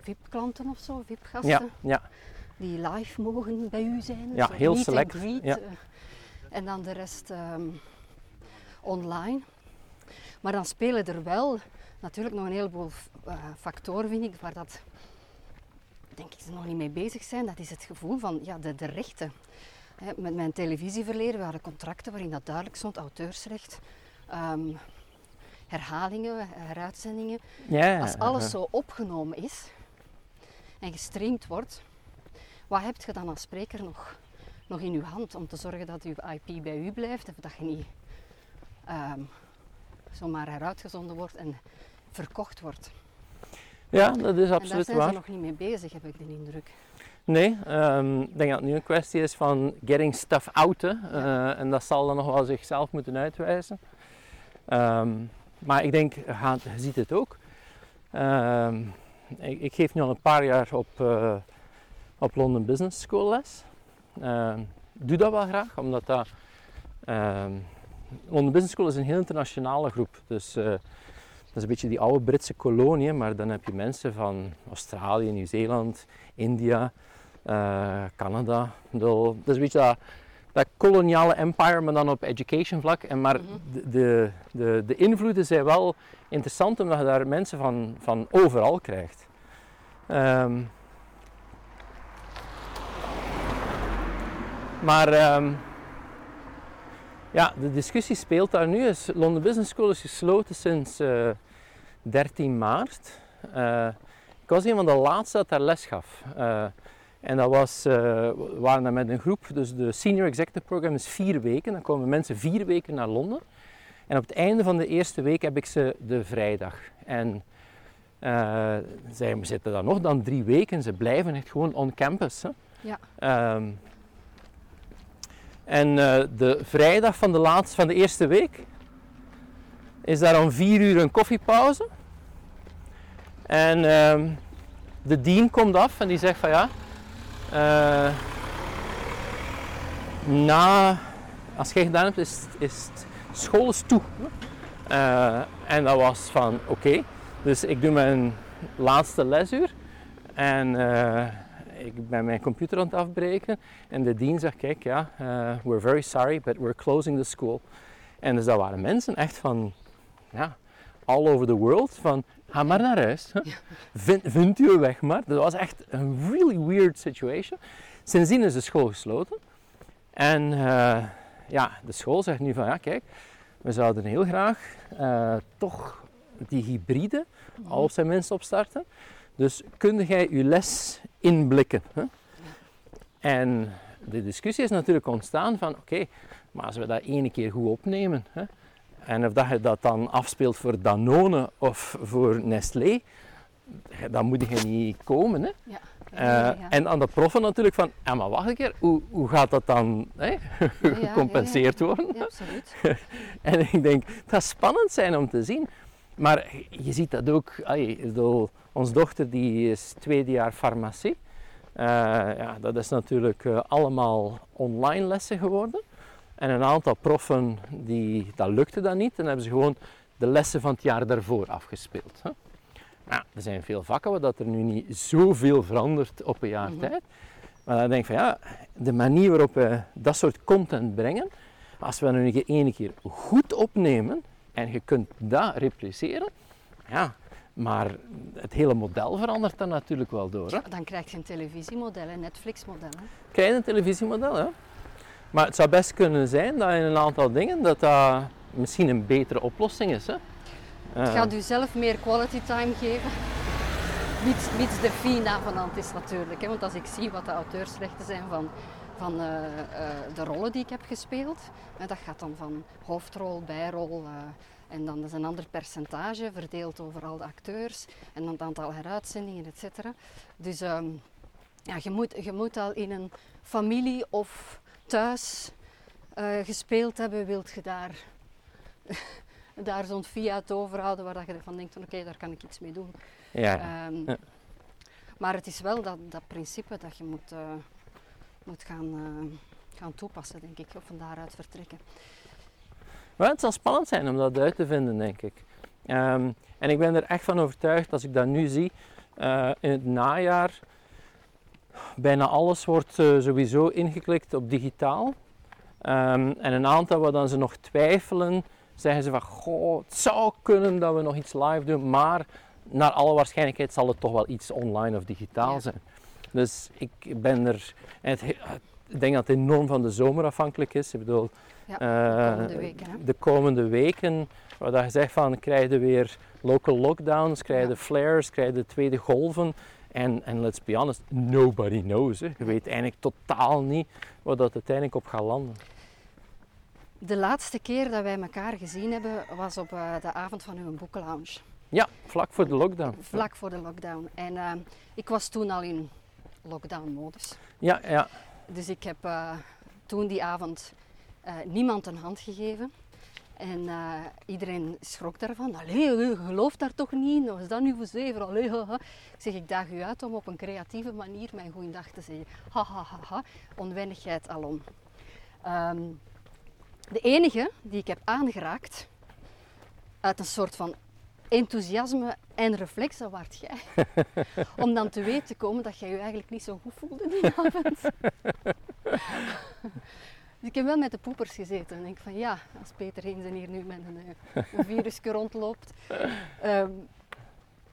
VIP-klanten of zo, VIP-gasten, Ja, ja, die live mogen bij u zijn. Ja, heel select, greet, ja. eh, en dan de rest ehm, online. Maar dan spelen er wel natuurlijk nog een heleboel eh, factoren, vind ik, waar dat denk ik ze nog niet mee bezig zijn. Dat is het gevoel van ja, de, de rechten. Met mijn televisieverleden waren contracten waarin dat duidelijk stond, auteursrecht, ehm, herhalingen, heruitzendingen. ja. Als alles zo opgenomen is en gestreamd wordt, wat heb je dan als spreker nog, nog in uw hand om te zorgen dat uw IP bij u blijft of dat je niet ehm, zomaar heruitgezonden wordt en verkocht wordt. Ja, dat is en daar absoluut zijn ze waar. nog niet mee bezig, heb ik de indruk. Nee, ehm, ik denk dat het nu een kwestie is van getting stuff out. Hè. Eh, en dat zal dan nog wel zichzelf moeten uitwijzen. Ehm, maar ik denk, je ziet het ook. Ik, ik, geef nu al een paar jaar op, uh, op London Business School les. Uh, doe dat wel graag, omdat dat... London Business School is een heel internationale groep. Dus uh, dat is een beetje die oude Britse kolonie, maar dan heb je mensen van Australië, Nieuw-Zeeland, India, uh, Canada. Dat is een beetje dat, dat, koloniale empire, maar dan op education vlak. En maar mm -hmm. de, de, de, invloeden zijn wel interessant, omdat je daar mensen van, van overal krijgt. Um, maar um, ja, de discussie speelt daar nu. Is London Business School is gesloten sinds uh, 13 maart. Uh, ik was een van de laatste dat daar les gaf. Uh, en dat was, we waren daar met een groep, dus de Senior Executive Program is vier weken. Dan komen mensen vier weken naar Londen. En op het einde van de eerste week heb ik ze de vrijdag. En zij zitten dan nog dan drie weken. Ze blijven echt gewoon on campus. Hè. Ja. Um, en uh, de vrijdag van de laatste van de eerste week is daar om vier uur een koffiepauze. En um, de dean komt af en die zegt van ja, uh, na, als je gedaan hebt, is, is school is toe. Uh, en dat was van oké, dus ik doe mijn laatste lesuur en ik ben mijn computer aan het afbreken. En de dean zegt, kijk ja, we're very sorry, but we're closing the school. En dus dat waren mensen echt van, ja, all over the world, van ga maar naar huis. Vind, vindt u weg maar. Dat was echt een really weird situation. Sindsdien is de school gesloten. En uh, ja, de school zegt nu van ja, kijk, we zouden heel graag uh, toch die hybride al op zijn minst opstarten. Dus kun jij je les inblikken? Hè? En de discussie is natuurlijk ontstaan van oké, okay, maar als we dat ene keer goed opnemen, hè, en of dat je dat dan afspeelt voor Danone of voor Nestlé, dan moet je niet komen. Hè? Ja. Ja, ja. En aan de proffen natuurlijk van, ja maar wacht een keer, hoe, hoe gaat dat dan hè, gecompenseerd worden? Absoluut. en ik denk, het gaat spannend zijn om te zien. Maar je ziet dat ook, ay, onze dochter die is tweede jaar farmacie. Uh, ja, dat is natuurlijk uh, allemaal online lessen geworden. En een aantal proffen, die, dat lukte dan niet. En hebben ze gewoon de lessen van het jaar daarvoor afgespeeld. Hè. Nou, er zijn veel vakken waar dat er nu niet zoveel verandert op een jaar mm -hmm. tijd. Maar dan denk ik van ja, de manier waarop we dat soort content brengen, als we dat nu een keer goed opnemen en je kunt dat repliceren, ja, maar het hele model verandert dan natuurlijk wel door. Hè? dan krijg je een televisiemodel, een Netflix-model. Krijg je een televisiemodel, ja. Maar het zou best kunnen zijn dat in een aantal dingen dat dat misschien een betere oplossing is. Hè? Het gaat u zelf meer quality time geven. Mits, mits de fee navenant is natuurlijk. Hè? Want als ik zie wat de auteursrechten zijn van, van uh, uh, de rollen die ik heb gespeeld. Dat gaat dan van hoofdrol, bijrol. en dan is een ander percentage verdeeld over al de acteurs. En dan het aantal heruitzendingen, et cetera. Dus um, ja, je, moet, je moet al in een familie of thuis gespeeld hebben, wilt je daar, daar zo'n fiat overhouden waar je van denkt, oké, okay, daar kan ik iets mee doen. Ja. Um, ja. Maar het is wel dat, dat principe dat je moet, uh, moet gaan, uh, gaan toepassen, denk ik, of van daaruit vertrekken. Maar het zal spannend zijn om dat uit te vinden, denk ik. Um, en ik ben er echt van overtuigd, als ik dat nu zie, in het najaar Bijna alles wordt uh, sowieso ingeklikt op digitaal. Um, en een aantal waar dan ze nog twijfelen, zeggen ze van goh, het zou kunnen dat we nog iets live doen, maar naar alle waarschijnlijkheid zal het toch wel iets online of digitaal ja. zijn. Dus ik ben er, het, ik denk dat het enorm van de zomer afhankelijk is. Ik bedoel, ja, de, komende weken, hè? de komende weken, waar je zegt van krijg je weer local lockdowns, krijg je ja. flares, krijg je de tweede golven. En, en let's be honest, nobody knows. Hè. Je weet eigenlijk totaal niet waar dat uiteindelijk op gaat landen. De laatste keer dat wij elkaar gezien hebben was op uh, de avond van uw boekenlounge. Ja, vlak voor de lockdown. Vlak voor de lockdown. En uh, ik was toen al in lockdown-modus. Ja, ja. Dus ik heb uh, toen die avond niemand een hand gegeven. En uh, iedereen schrok daarvan. Allee, je gelooft daar toch niet in? Wat is dat nu voor zever? Allee, haha. Ik zeg, ik daag u uit om op een creatieve manier mijn goeiedag te zeggen. Ha, ha, ha, ha. Onwennigheid alom. Um, de enige die ik heb aangeraakt, uit een soort van enthousiasme en reflex, dat waart jij. Om dan te weten te komen dat jij je eigenlijk niet zo goed voelde die avond. Dus ik heb wel met de poepers gezeten. En denk van ja, als Peter Heensen hier nu met een, eh, een virusje rondloopt. Um,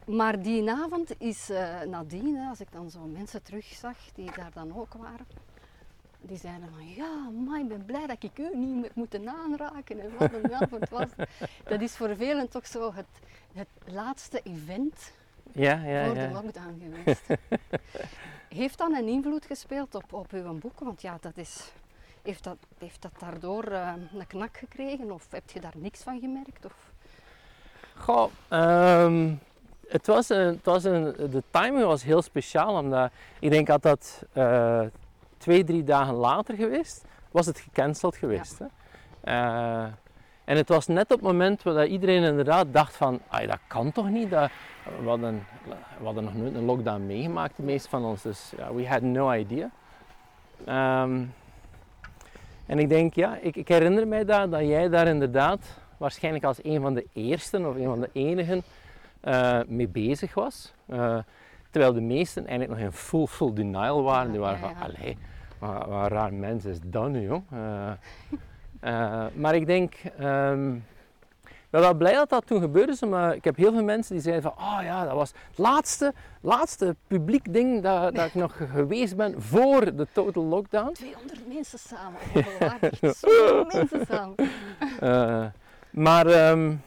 maar die avond is uh, nadien, als ik dan zo mensen terugzag die daar dan ook waren, die zeiden van ja, maar ik ben blij dat ik u niet heb moeten aanraken en wat een avond was. Dat is voor velen toch zo het, het laatste event ja, ja, voor ja. de lockdown geweest. Heeft dat een invloed gespeeld op, op uw boek? Want ja, dat is, heeft, dat, heeft dat daardoor uh, een knak gekregen of heb je daar niks van gemerkt? Of? Goh, um, het was, een, het was een, de timing was heel speciaal omdat ik denk dat dat uh, twee, drie dagen later geweest, was het gecanceld geweest. Ja. Hè? Uh, en het was net op het moment dat iedereen inderdaad dacht van, dat kan toch niet? Dat, we, hadden, we hadden nog nooit een lockdown meegemaakt, de meeste van ons. Dus ja, we had no idea. Um, en ik denk, ja, ik, ik, herinner mij dat, dat jij daar inderdaad waarschijnlijk als een van de eersten of een van de enigen uh, mee bezig was. Uh, terwijl de meesten eigenlijk nog in full, full denial waren. Die waren van, allee, wat, raar mens is dat nu, joh. Uh, maar ik denk, um, ik ben wel blij dat dat toen gebeurde. Maar ik heb heel veel mensen die zeiden van, oh ja, dat was het laatste, laatste publiek ding dat, dat ik nog geweest ben voor de total lockdown. 200 mensen samen, zoveel mensen samen. Uh, maar um,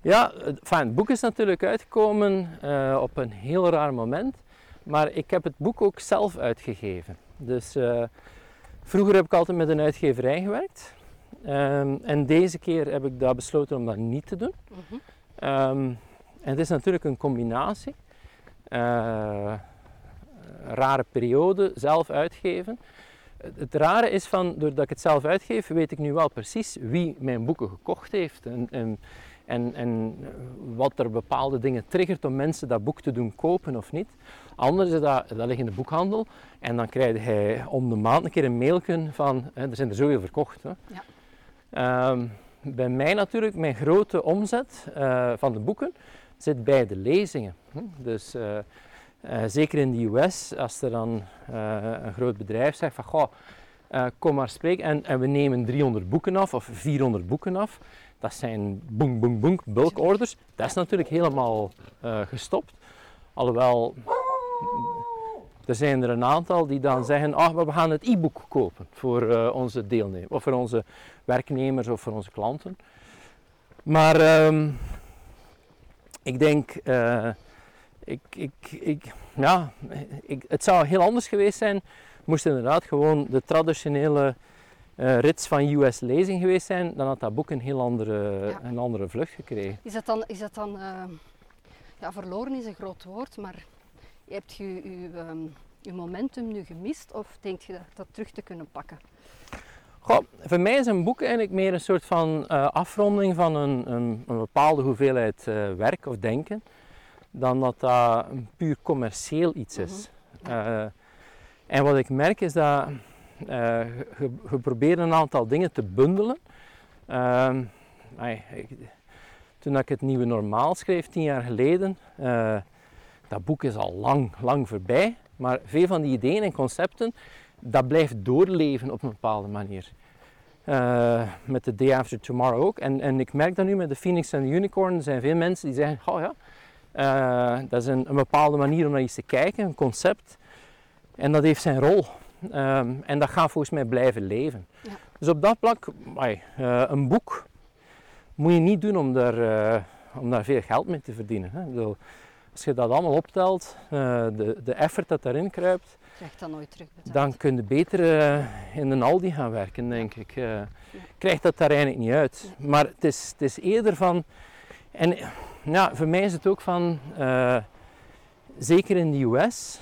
ja, enfin, het boek is natuurlijk uitgekomen uh, op een heel raar moment. Maar ik heb het boek ook zelf uitgegeven. Dus uh, vroeger heb ik altijd met een uitgeverij gewerkt. Um, en deze keer heb ik daar besloten om dat niet te doen. Mm -hmm. um, en het is natuurlijk een combinatie. Uh, rare periode, zelf uitgeven. Het rare is van, doordat ik het zelf uitgeef, weet ik nu wel precies wie mijn boeken gekocht heeft. En, en, en, en wat er bepaalde dingen triggert om mensen dat boek te doen kopen of niet. Anders is dat, dat ligt in de boekhandel en dan krijg hij om de maand een keer een mailje van, hè, er zijn er zoveel verkocht. Hè. Ja. Um, bij mij natuurlijk, mijn grote omzet uh, van de boeken zit bij de lezingen. Dus uh, uh, zeker in de US, als er dan een groot bedrijf zegt van, goh, kom maar spreken en, en we nemen 300 boeken af of 400 boeken af. Dat zijn boem, boem, boem, bulkorders. Dat is natuurlijk helemaal gestopt. Alhoewel, er zijn er een aantal die dan zeggen, ah, we gaan het e-book kopen voor uh, onze deelnemers, of voor onze werknemers of voor onze klanten. Maar um, ik denk, uh, ik, ik, ik, ja, ik, het zou heel anders geweest zijn, moest inderdaad gewoon de traditionele uh, rits van US lezing geweest zijn, dan had dat boek een heel andere, ja. een andere vlucht gekregen. Is dat dan, is dat dan ja, verloren is een groot woord, maar hebt je je, um, je momentum nu gemist of denk je dat, dat terug te kunnen pakken? Goh, voor mij is een boek eigenlijk meer een soort van uh, afronding van een, een, een bepaalde hoeveelheid werk of denken, dan dat dat een puur commercieel iets is. Mm -hmm. en wat ik merk is dat uh, geprobeerd een aantal dingen te bundelen. Uh, ik, toen ik het nieuwe normaal schreef, tien jaar geleden, dat boek is al lang, lang voorbij. Maar veel van die ideeën en concepten, dat blijft doorleven op een bepaalde manier. Uh, met de Day After Tomorrow ook. En, en ik merk dat nu met de Phoenix en de Unicorn. Er zijn veel mensen die zeggen, oh ja, uh, dat is een, een, bepaalde manier om naar iets te kijken, een concept. En dat heeft zijn rol. Um, en dat gaat volgens mij blijven leven. Ja. Dus op dat vlak, uh, een boek moet je niet doen om daar, om daar veel geld mee te verdienen. Hè. Bedoel, als je dat allemaal optelt, uh, de, de effort dat daarin kruipt, krijg dat nooit dan kun je beter in een Aldi gaan werken, denk ik. Ja. Krijgt dat daar eigenlijk niet uit. Maar het is, het is eerder van, en ja, voor mij is het ook van, zeker in de US,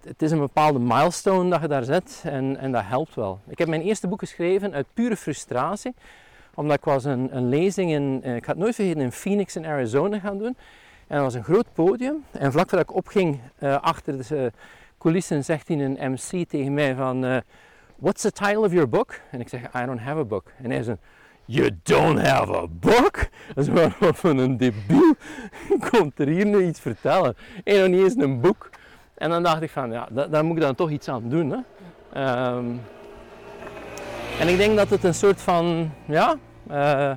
het is een bepaalde milestone dat je daar zet en, en dat helpt wel. Ik heb mijn eerste boek geschreven uit pure frustratie, omdat ik was een, een lezing in, ik ga het nooit vergeten, in Phoenix in Arizona gaan doen. En dat was een groot podium. En vlak voordat ik opging uh, achter de coulissen, zegt hij een MC tegen mij van... Uh, What's the title of your book? En ik zeg, I don't have a book. En hij zegt, You don't have a book? Dat is maar van een debiel. Komt er hier nu iets vertellen? En nog niet eens een boek. En dan dacht ik van, ja, daar moet ik dan toch iets aan doen. Hè? Um, en ik denk dat het een soort van, ja... Uh,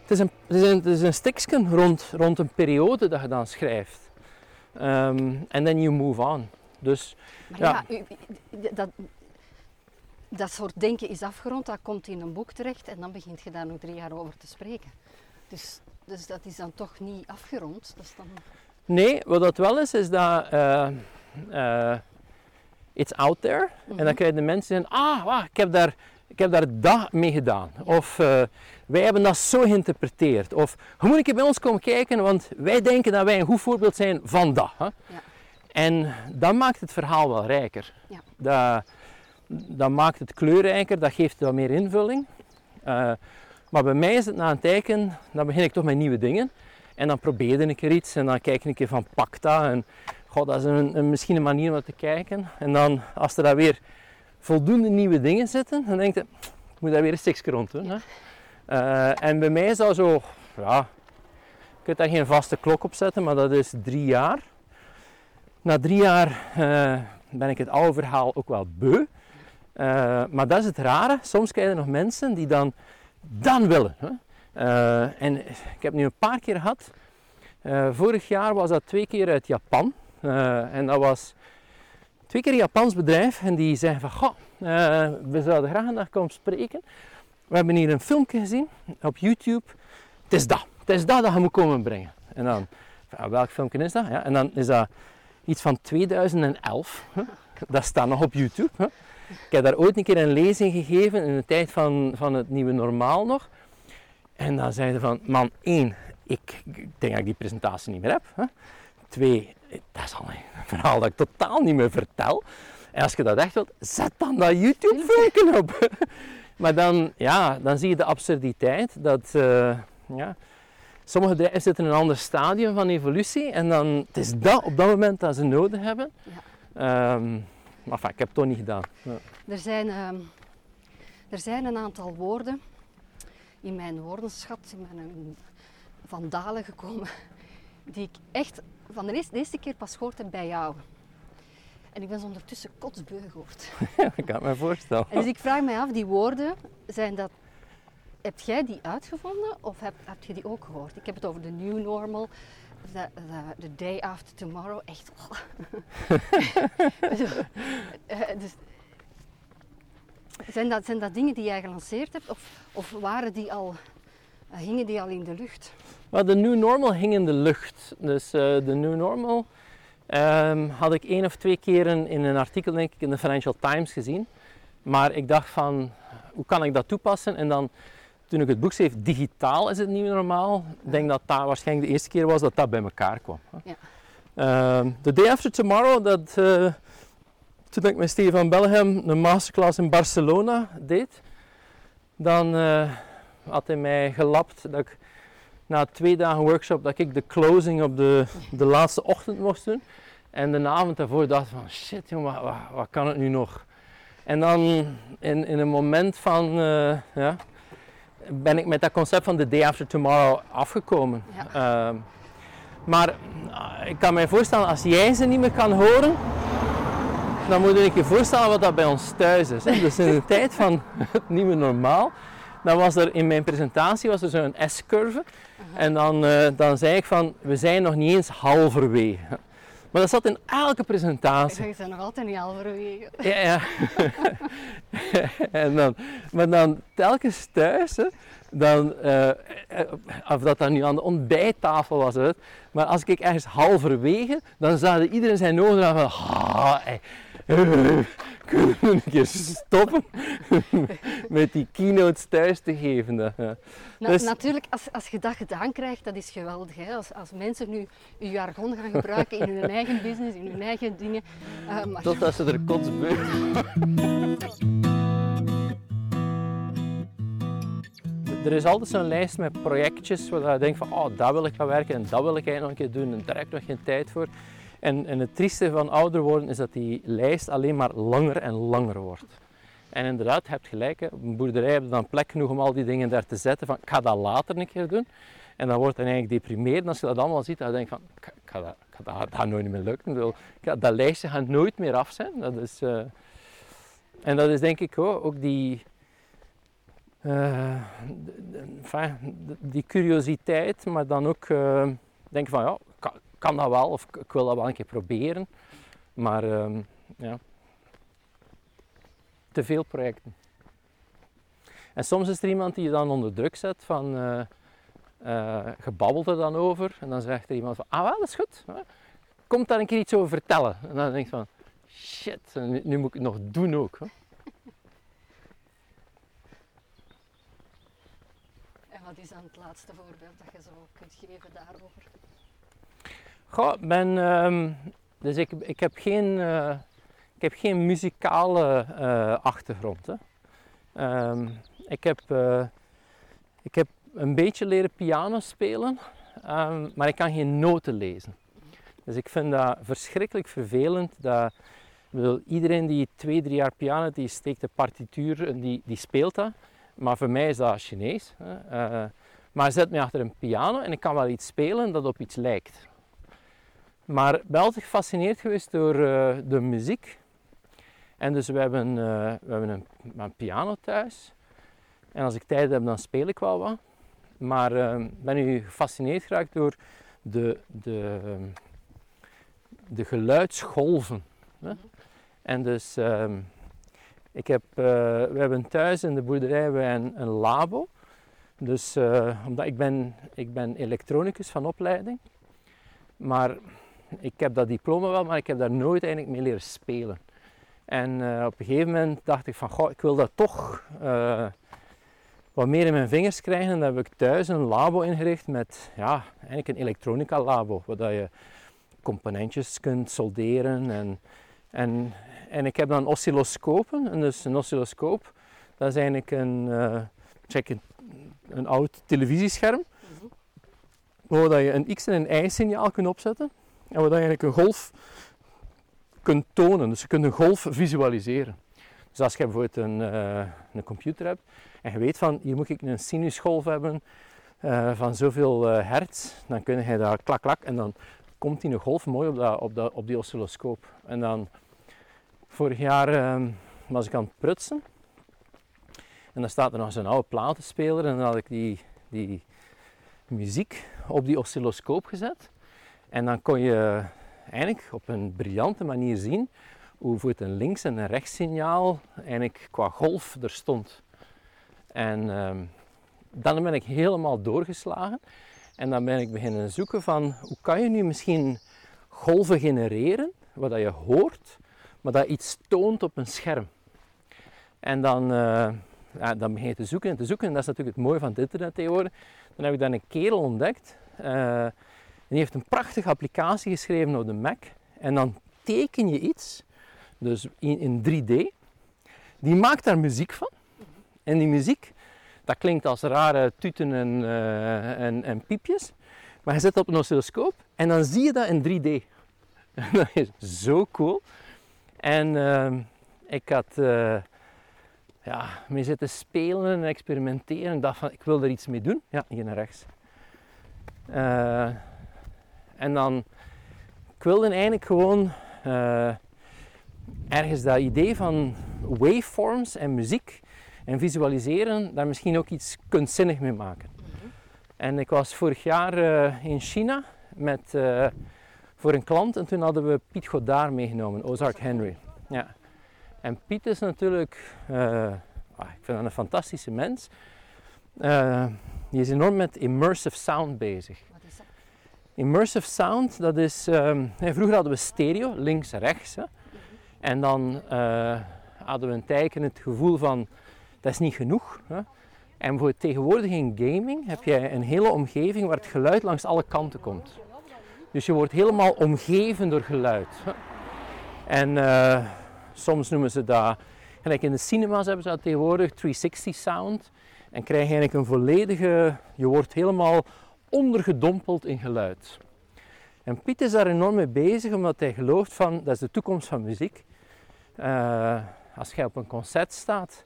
het is een, het is een, het is een stikje rond, rond een periode dat je dan schrijft. En um, then you move on. Dus, ja, ja dat, dat soort denken is afgerond, dat komt in een boek terecht en dan begint je daar nog drie jaar over te spreken. Dus, dus dat is dan toch niet afgerond. Dat is dan... Nee, wat dat wel is, is dat uh, uh, it's out there. En dan mhm. krijg je de mensen ah, ik heb daar, ik heb daar dat mee gedaan. Of uh, wij hebben dat zo geïnterpreteerd. Of hoe moet ik bij ons komen kijken, want wij denken dat wij een goed voorbeeld zijn van dat. Hè? Ja. En dat maakt het verhaal wel rijker. Ja. Dat, dat maakt het kleurrijker, dat geeft wat meer invulling. Uh, maar bij mij is het na een teken, dan begin ik toch met nieuwe dingen. En dan probeer ik er iets en dan kijk ik een keer van Pacta. En god, dat is een, een, misschien een manier om te kijken. En dan, als er daar weer voldoende nieuwe dingen zitten, dan denk je, ik moet daar weer een stukje rond doen. Hè. Uh, en bij mij is dat zo, ja, je kunt daar geen vaste klok op zetten, maar dat is drie jaar. Na drie jaar uh, ben ik het oude verhaal ook wel beu. Uh, maar dat is het rare. Soms krijg je nog mensen die dan, dan willen. Hè? En ik heb nu een paar keer gehad. Vorig jaar was dat twee keer uit Japan. en dat was twee keer een Japans bedrijf. En die zeiden van, goh, we zouden graag een dag komen spreken. We hebben hier een filmpje gezien op YouTube. Het is dat. Het is dat dat je moet komen brengen. En dan, welk filmpje is dat? Ja, en dan is dat iets van 2011. Hè? Dat staat nog op YouTube. Ik heb daar ooit een keer een lezing gegeven in de tijd van, van het nieuwe normaal nog. En dan zeiden van, man, één, ik, denk dat ik die presentatie niet meer heb. Twee, dat is al een verhaal dat ik totaal niet meer vertel. En als je dat echt wilt, zet dan dat YouTube-filmpje op. maar dan, ja, dan zie je de absurditeit dat uh, ja, sommige bedrijven zitten in een ander stadium van evolutie. En dan, het is dat op dat moment dat ze nodig hebben. Ja. Um, maar enfin, ik heb het toch niet gedaan. Ja. Er, zijn, uh, er zijn een aantal woorden in mijn woordenschat, in mijn vandalen gekomen, die ik echt van de eerste, de eerste keer pas gehoord heb bij jou. En ik ben ze ondertussen kotsbeu gehoord. Ja, ik kan me voorstellen. En dus ik vraag me af, die woorden, zijn dat, heb jij die uitgevonden of heb, heb je die ook gehoord? Ik heb het over de new normal, the, the, the day after tomorrow, echt. dus, zijn, dat, zijn dat dingen die jij gelanceerd hebt of, of waren die al, hingen die al in de lucht? Well, de New Normal hing in de lucht. Dus uh, de New Normal um, had ik één of twee keren in een artikel denk ik, in de Financial Times gezien. Maar ik dacht van, hoe kan ik dat toepassen? En dan toen ik het boek schreef, digitaal is het nieuwe normaal. Ik denk dat dat waarschijnlijk de eerste keer was dat dat bij elkaar kwam. Ja. Uh, the Day After Tomorrow, dat, uh, toen ik met Stefan Bellegem een masterclass in Barcelona deed, dan uh, had hij mij gelapt dat ik na twee dagen workshop, dat ik de closing op de, de laatste ochtend moest doen. En de avond daarvoor dacht ik van shit jongen, wat, wat, wat, kan het nu nog? En dan in, in een moment van, uh, ja, ben ik met dat concept van The Day After Tomorrow afgekomen. Ja. Uh, maar uh, ik kan me voorstellen, als jij ze niet meer kan horen, dan moet je je voorstellen wat dat bij ons thuis is. Hè? Dus in de tijd van het nieuwe normaal, dan was er in mijn presentatie was er zo'n S-curve. En dan, uh, dan zei ik van, we zijn nog niet eens halverwege. Maar dat zat in elke presentatie. Ik zijn nog altijd niet halverwege. Ja, ja. en dan, maar dan telkens thuis, hè, dan, uh, of dat dan nu aan de ontbijttafel was, hè, maar als ik ergens halverwege, dan zouden iedereen zijn ogen van, ah, hey, kunnen we een keer stoppen met die keynotes thuis te geven. Dat, ja. Na- Dus- Natuurlijk, als, als je dat gedaan krijgt, dat is geweldig. Hè? Als, als mensen nu je jargon gaan gebruiken in hun eigen business, in hun eigen dingen. eh, maar Totdat ze er kotsbeu. Er is altijd zo'n lijst met projectjes waar je denkt van oh, dat wil ik gaan werken en dat wil ik eigenlijk nog een keer doen en daar heb ik nog geen tijd voor. En, en het trieste van ouder worden is dat die lijst alleen maar langer en langer wordt. En inderdaad, je hebt gelijk, een boerderij je dan plek genoeg om al die dingen daar te zetten van ik ga dat later een keer doen. En dan wordt het eigenlijk deprimerend als je dat allemaal ziet, dan denk je van ik, ga dat, ik ga nooit meer lukken. Ik dat lijstje gaat nooit meer af zijn. Dat is, eh, en dat is denk ik ook, ook die, eh, die curiositeit, maar dan ook eh, denken van ja, kan, dat wel of ik, wil dat wel een keer proberen. Maar ehm, ja, te veel projecten. En soms is er iemand die je dan onder druk zet van eh eh, je babbelt er dan over en dan zegt er iemand van ah wel, dat is goed. Komt daar een keer iets over vertellen. En dan denk je van shit, nu, nu moet ik het nog doen ook. Hè. En wat is dan het laatste voorbeeld dat je zo kunt geven daarover? Goh, ehm, dus ik, ik, heb geen, eh, ik heb geen muzikale eh, achtergrond. Hè. Ehm, ik, heb, eh, ik heb een beetje leren piano spelen, ehm, maar ik kan geen noten lezen. Dus ik vind dat verschrikkelijk vervelend. Dat, bedoel, iedereen die twee, drie jaar piano, die steekt de partituur en die, die speelt dat. Maar voor mij is dat Chinees. Hè. Maar zet me achter een piano en ik kan wel iets spelen dat op iets lijkt. Maar altijd gefascineerd geweest door eh, de muziek. En dus we hebben, eh, we hebben een, een piano thuis. En als ik tijd heb, dan speel ik wel wat. Maar ik ben nu gefascineerd geraakt door de, de, de geluidsgolven. Hè? En dus, ehm, ik heb, we hebben thuis in de boerderij een, een labo. Dus omdat ik ben, ik ben elektronicus van opleiding. Maar ik heb dat diploma wel, maar ik heb daar nooit eigenlijk mee leren spelen. En eh, op een gegeven moment dacht ik van, goh, ik wil dat toch eh, wat meer in mijn vingers krijgen. En dan heb ik thuis een labo ingericht met, ja, eigenlijk een elektronica labo. Waar dat je componentjes kunt solderen. En, en, en ik heb dan oscilloscopen. En dus een oscilloscoop, dat is eigenlijk een, eh, check een, een oud televisiescherm. Waar dat je een X- en een Y-signaal kunt opzetten. En je eigenlijk een golf kunt tonen. Dus je kunt een golf visualiseren. Dus als je bijvoorbeeld een, eh, een computer hebt en je weet van hier moet ik een sinusgolf hebben eh, van zoveel eh, hertz, dan kun je daar klak klak en dan komt die een golf mooi op, dat, op, dat, op die oscilloscoop. En dan vorig jaar was ik aan het prutsen en dan staat er nog zo'n oude platenspeler en dan had ik die, die muziek op die oscilloscoop gezet. En dan kon je eigenlijk op een briljante manier zien hoe voor het een links- en een rechtssignaal eigenlijk qua golf er stond. En ehm, dan ben ik helemaal doorgeslagen en dan ben ik beginnen zoeken van hoe kan je nu misschien golven genereren, wat dat je hoort, maar dat iets toont op een scherm. En dan, eh, ja, dan begin je te zoeken en te zoeken en dat is natuurlijk het mooie van het internet tegenwoordig. Dan heb ik dan een kerel ontdekt eh, die heeft een prachtige applicatie geschreven op de Mac. En dan teken je iets, dus in, in 3D. Die maakt daar muziek van. En die muziek, dat klinkt als rare tuten en, eh, en, en piepjes. Maar je zet op een oscilloscoop en dan zie je dat in 3D. dat is zo cool. En ehm, ik had eh, ja, mee zitten spelen en experimenteren. En dacht van, ik wil er iets mee doen. Ja, hier naar rechts. En dan, ik wilde eigenlijk gewoon eh, ergens dat idee van waveforms en muziek en visualiseren, daar misschien ook iets kunstzinnig mee maken. En ik was vorig jaar eh, in China met, eh, voor een klant en toen hadden we Piet Godard meegenomen, Ozark Henry. Ja. En Piet is natuurlijk, ah, ik vind dat een fantastische mens. Die is enorm met immersive sound bezig. Immersive sound, dat is, ehm, vroeger hadden we stereo, links en rechts. Hè. En dan eh, hadden we een tijdje het gevoel van, dat is niet genoeg. Hè. En voor tegenwoordig in gaming heb je een hele omgeving waar het geluid langs alle kanten komt. Dus je wordt helemaal omgeven door geluid. En uh, soms noemen ze dat, gelijk in de cinema's hebben ze dat tegenwoordig 360 sound. En krijg je eigenlijk een volledige, je wordt helemaal ondergedompeld in geluid. En Piet is daar enorm mee bezig, omdat hij gelooft van, dat is de toekomst van muziek. Uh, als jij op een concert staat,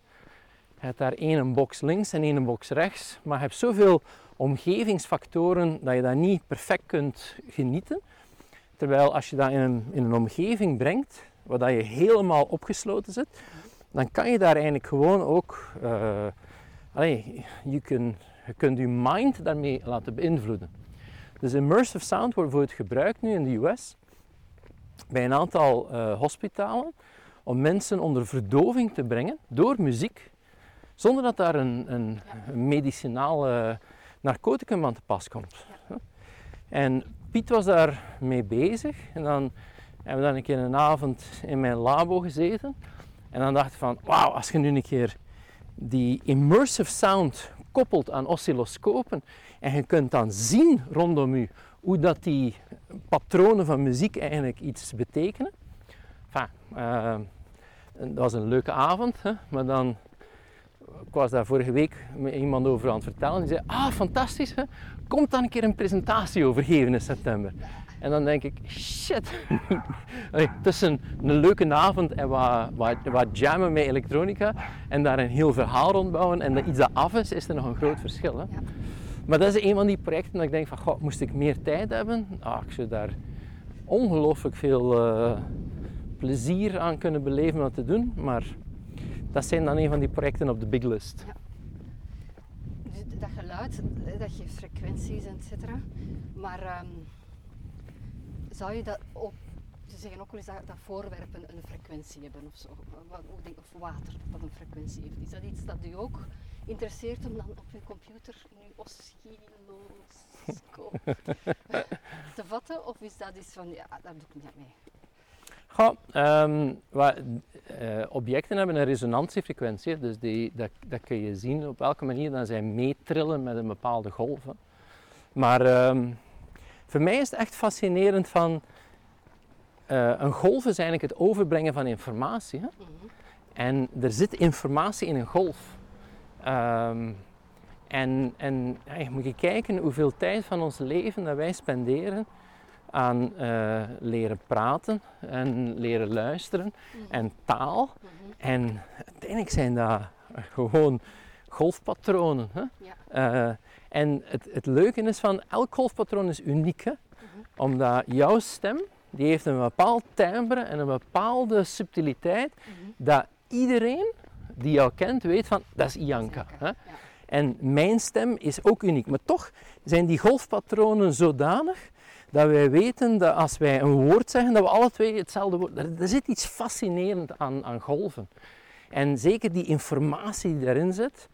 je hebt daar één box links en één box rechts, maar je hebt zoveel omgevingsfactoren dat je dat niet perfect kunt genieten. Terwijl als je dat in een, in een omgeving brengt, waar je helemaal opgesloten zit, dan kan je daar eigenlijk gewoon ook, allee, je, kun, je kunt je mind daarmee laten beïnvloeden. Dus immersive sound wordt voor het gebruikt nu in de US bij een aantal uh, hospitalen om mensen onder verdoving te brengen door muziek, zonder dat daar een, een, narcoticum aan te pas komt. En Piet was daar mee bezig en dan hebben we dan een keer een avond in mijn labo gezeten en dan dacht ik van, wauw, als je nu een keer die immersive sound koppelt aan oscilloscopen en je kunt dan zien rondom u hoe dat die patronen van muziek eigenlijk iets betekenen. Enfin, uh, dat was een leuke avond, hè? maar dan, ik was daar vorige week met iemand over aan het vertellen. Die zei, ah fantastisch, hè? komt dan een keer een presentatie over geven in september. En dan denk ik, shit, tussen een leuke avond en wat, wat, wat jammen met elektronica en daar een heel verhaal rondbouwen en iets dat af is, is er nog een groot verschil. Hè? Ja. Maar dat is een van die projecten dat ik denk van, goh, moest ik meer tijd hebben, ah, ik zou daar ongelooflijk veel uh, plezier aan kunnen beleven om dat te doen. Maar dat zijn dan een van die projecten op de big list. Ja. Dus dat geluid, dat geeft frequenties, et cetera. Maar um, zou je dat ook ze zeggen ook wel eens dat, dat, voorwerpen een frequentie hebben of zo. Of water dat een frequentie heeft. Is dat iets dat u ook interesseert om dan op uw computer in uw oscilloscoop te vatten? Of is dat iets van, ja, daar doe ik niet mee? Goh, um, wat, uh, objecten hebben een resonantiefrequentie, dus die, dat, dat kun je zien op welke manier dan zij meetrillen met een bepaalde golf. Maar um, voor mij is het echt fascinerend van uh, een golf is eigenlijk het overbrengen van informatie. Hè? -hmm. En er zit informatie in een golf. Um, en, en ja, moet je kijken hoeveel tijd van ons leven dat wij spenderen aan uh, leren praten en leren luisteren -hmm. en taal. -hmm. En uiteindelijk zijn dat gewoon golfpatronen. Hè? Ja. Uh, en het, het leuke is van elk golfpatroon is uniek. Hè? Mhm. Omdat jouw stem, die heeft een bepaald timbre en een bepaalde subtiliteit mhm. dat iedereen die jou kent weet van dat is Ianka. Hè? Ja. En mijn stem is ook uniek. Maar toch zijn die golfpatronen zodanig dat wij weten dat als wij een woord zeggen, dat we alle twee hetzelfde woord... Er, er zit iets fascinerend aan, aan golven. En zeker die informatie die daarin zit.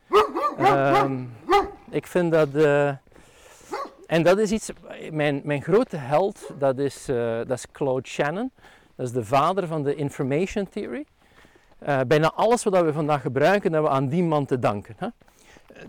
Um, ik vind dat. Uh, en dat is iets. Mijn, mijn grote held, dat is, uh, dat is Claude Shannon. Dat is de vader van de Information Theory. Uh, bijna alles wat we vandaag gebruiken, hebben we aan die man te danken. Hè?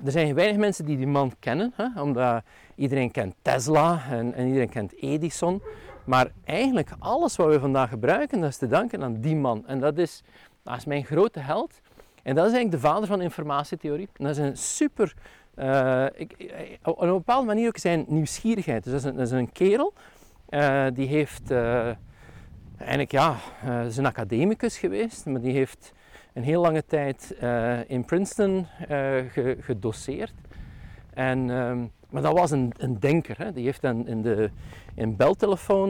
Er zijn weinig mensen die die man kennen, hè? omdat iedereen kent Tesla en, en iedereen kent Edison. Maar eigenlijk alles wat we vandaag gebruiken, dat is te danken aan die man. En dat is, dat is mijn grote held. En dat is eigenlijk de vader van informatietheorie. Dat is een super, uh, ik, op een bepaalde manier ook zijn nieuwsgierigheid. Dus dat is een, dat is een kerel, uh, die heeft, eigenlijk ja, is een academicus geweest, maar die heeft een heel lange tijd in Princeton ge, gedoseerd. En, um, maar dat was een, een denker. Hè. Die heeft dan in de in beltelefoon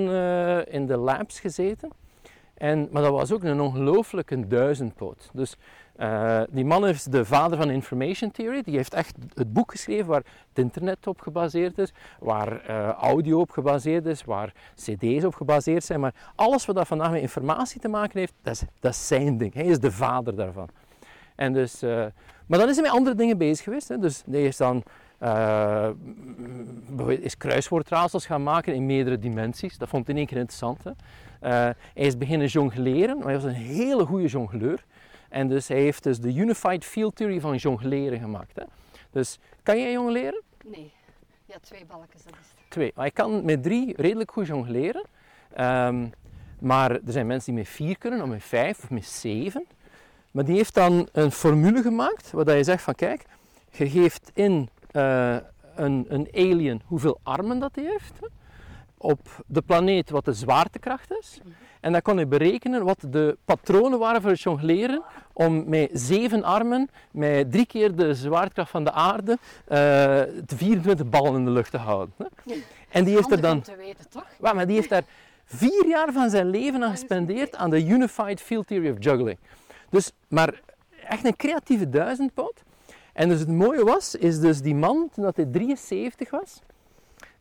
in de labs gezeten. En, maar dat was ook een ongelooflijke duizendpoot. Dus uh, die man is de vader van Information Theory. Die heeft echt het boek geschreven waar het internet op gebaseerd is, waar uh, audio op gebaseerd is, waar cd's op gebaseerd zijn. Maar alles wat dat vandaag met informatie te maken heeft, dat is, dat zijn ding. Hij is de vader daarvan. En dus, uh, maar dan is hij met andere dingen bezig geweest. Hè. Dus hij is dan is kruiswoordraadsels gaan maken in meerdere dimensies. Dat vond hij in één keer interessant. Hè. Hij is beginnen jongleren, maar hij was een hele goede jongleur. En dus hij heeft dus de Unified Field Theory van jongleren gemaakt. Hè. Dus kan jij jongleren? Nee. Ja, twee balkjes, dat is het. Twee. Hij kan met drie redelijk goed jongleren. Ehm, maar er zijn mensen die met vier kunnen, of met vijf, of met zeven. Maar die heeft dan een formule gemaakt, waar je zegt van kijk, je geeft in eh, een, een alien hoeveel armen dat hij heeft. Op de planeet wat de zwaartekracht is. En dan kon hij berekenen wat de patronen waren voor het jongleren om met zeven armen, met drie keer de zwaartekracht van de aarde, uh, 24 ballen in de lucht te houden. Hè. En die heeft er dan... te weten, toch? Ja, maar die heeft daar vier jaar van zijn leven aan gespendeerd aan de Unified Field Theory of Juggling. Dus, maar echt een creatieve duizendpoot. En dus het mooie was, is dus die man, toen hij 73 was,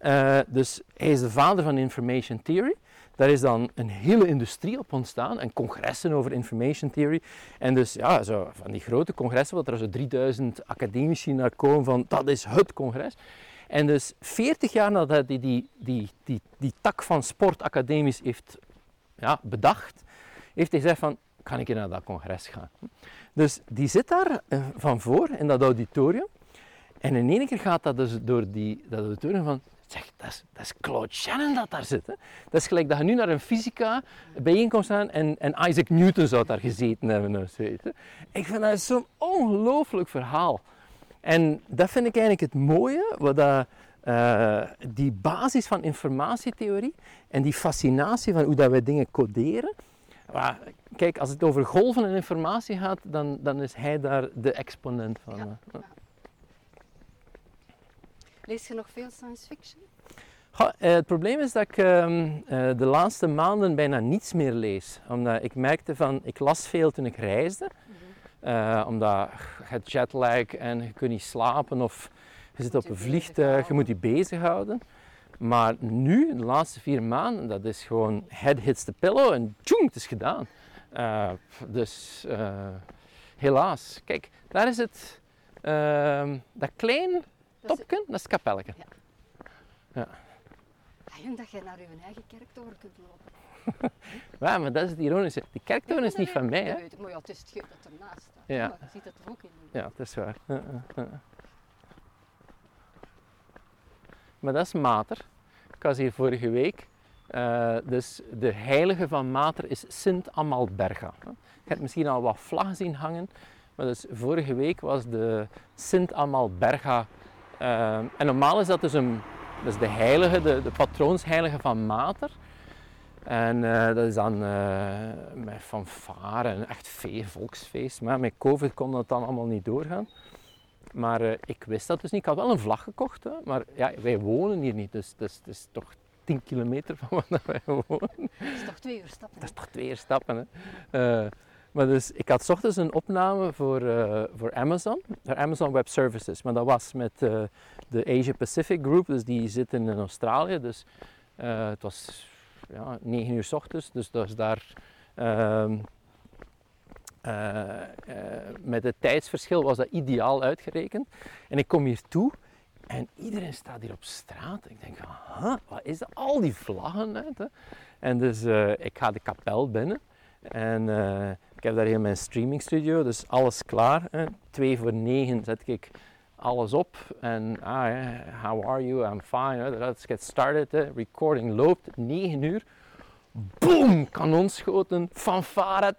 uh, dus hij is de vader van Information Theory. Daar is dan een hele industrie op ontstaan en congressen over Information Theory. En dus ja, zo van die grote congressen, wat er zo 3000 academici naar komen van dat is het congres. En dus 40 jaar nadat hij die, die, die, die, tak van sport academisch heeft ja, bedacht, heeft hij gezegd van, kan ik naar dat congres gaan? Dus die zit daar uh, van voor in dat auditorium. En in één keer gaat dat dus door die, dat auditorium van, zeg, dat is, dat is Claude Shannon dat daar zit. Hè? Dat is gelijk dat je nu naar een fysica bijeenkomst gaat en, en Isaac Newton zou daar gezeten hebben. Of zoiets, hè? Ik vind dat zo'n ongelooflijk verhaal. En dat vind ik eigenlijk het mooie, wat dat, uh, die basis van informatietheorie en die fascinatie van hoe dat wij dingen coderen. Maar, kijk, als het over golven en informatie gaat, dan, dan is hij daar de exponent van. Ja, ja. Lees je nog veel science fiction? Eh, het probleem is dat ik uh, de laatste maanden bijna niets meer lees. Omdat ik merkte van, ik las veel toen ik reisde. Mm -hmm. omdat je jetlag en je kunt niet slapen of je zit op een vliegtuig, je moet je bezighouden. Maar nu, de laatste vier maanden, dat is gewoon head hits the pillow en tjoeng, het is gedaan. Uh, dus helaas, kijk, daar is het, ehm, dat klein topje, dat is het kapelletje. Ja. ja. Ah, dat je naar je eigen kerktoren kunt lopen. ja, maar dat is het ironische. Die kerktoren is niet van mij, hè? Maar ja, het is het dat ernaast staat. Ja. Maar je ziet het er ook in. Ja, dat is waar. Uh, uh, Maar dat is Mater. Ik was hier vorige week. Uh, dus de heilige van Mater is Sint Amalberga. Je hebt misschien al wat vlaggen zien hangen. Maar dus vorige week was de Sint Amalberga uh, en normaal is dat dus een, de heilige, de, de patroonsheilige van Mater. En uh, dat is dan uh, met fanfare, een echt vee, volksfeest. Maar met COVID kon dat dan allemaal niet doorgaan. Maar ik wist dat dus niet. Ik had wel een vlag gekocht, hè, maar ja, wij wonen hier niet. Dus het is toch 10 kilometer van waar wij wonen. Dat is toch twee uur stappen? Dat is toch twee uur stappen. Hè. Maar dus, ik had ochtends een opname voor, uh, voor Amazon, voor Amazon Web Services. Maar dat was met uh, de Asia Pacific Group, dus die zitten in Australië. Dus uh, het was ja, 9 uur s ochtends, dus dat daar... Ehm, met het tijdsverschil was dat ideaal uitgerekend. En ik kom hier toe en iedereen staat hier op straat. Ik denk, huh, wat is dat? Al die vlaggen. Hè? En dus ik ga de kapel binnen. En heb daar heel mijn streaming studio, dus alles klaar. Hè. Twee voor negen zet ik alles op. En ah, how are you? I'm fine. Let's get started. Hè. Recording loopt, 9 uur. Boom! Kanonschoten, fanfare.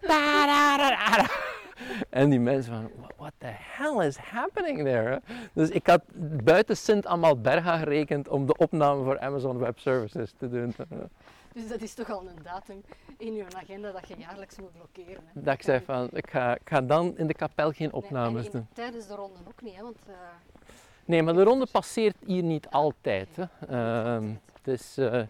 En die mensen van, what the hell is happening there? Dus ik had buiten Sint Amalberga gerekend om de opname voor Amazon Web Services te doen. Dus dat is toch al een datum in je agenda dat je jaarlijks moet blokkeren. Hè? Dat ik zei van, ik ga, ik ga dan in de kapel geen opnames nee, doen. Tijdens de ronde ook niet, hè? Want, uh... Nee, maar de ronde passeert hier niet altijd. Hè. Uh, het, is, uh, het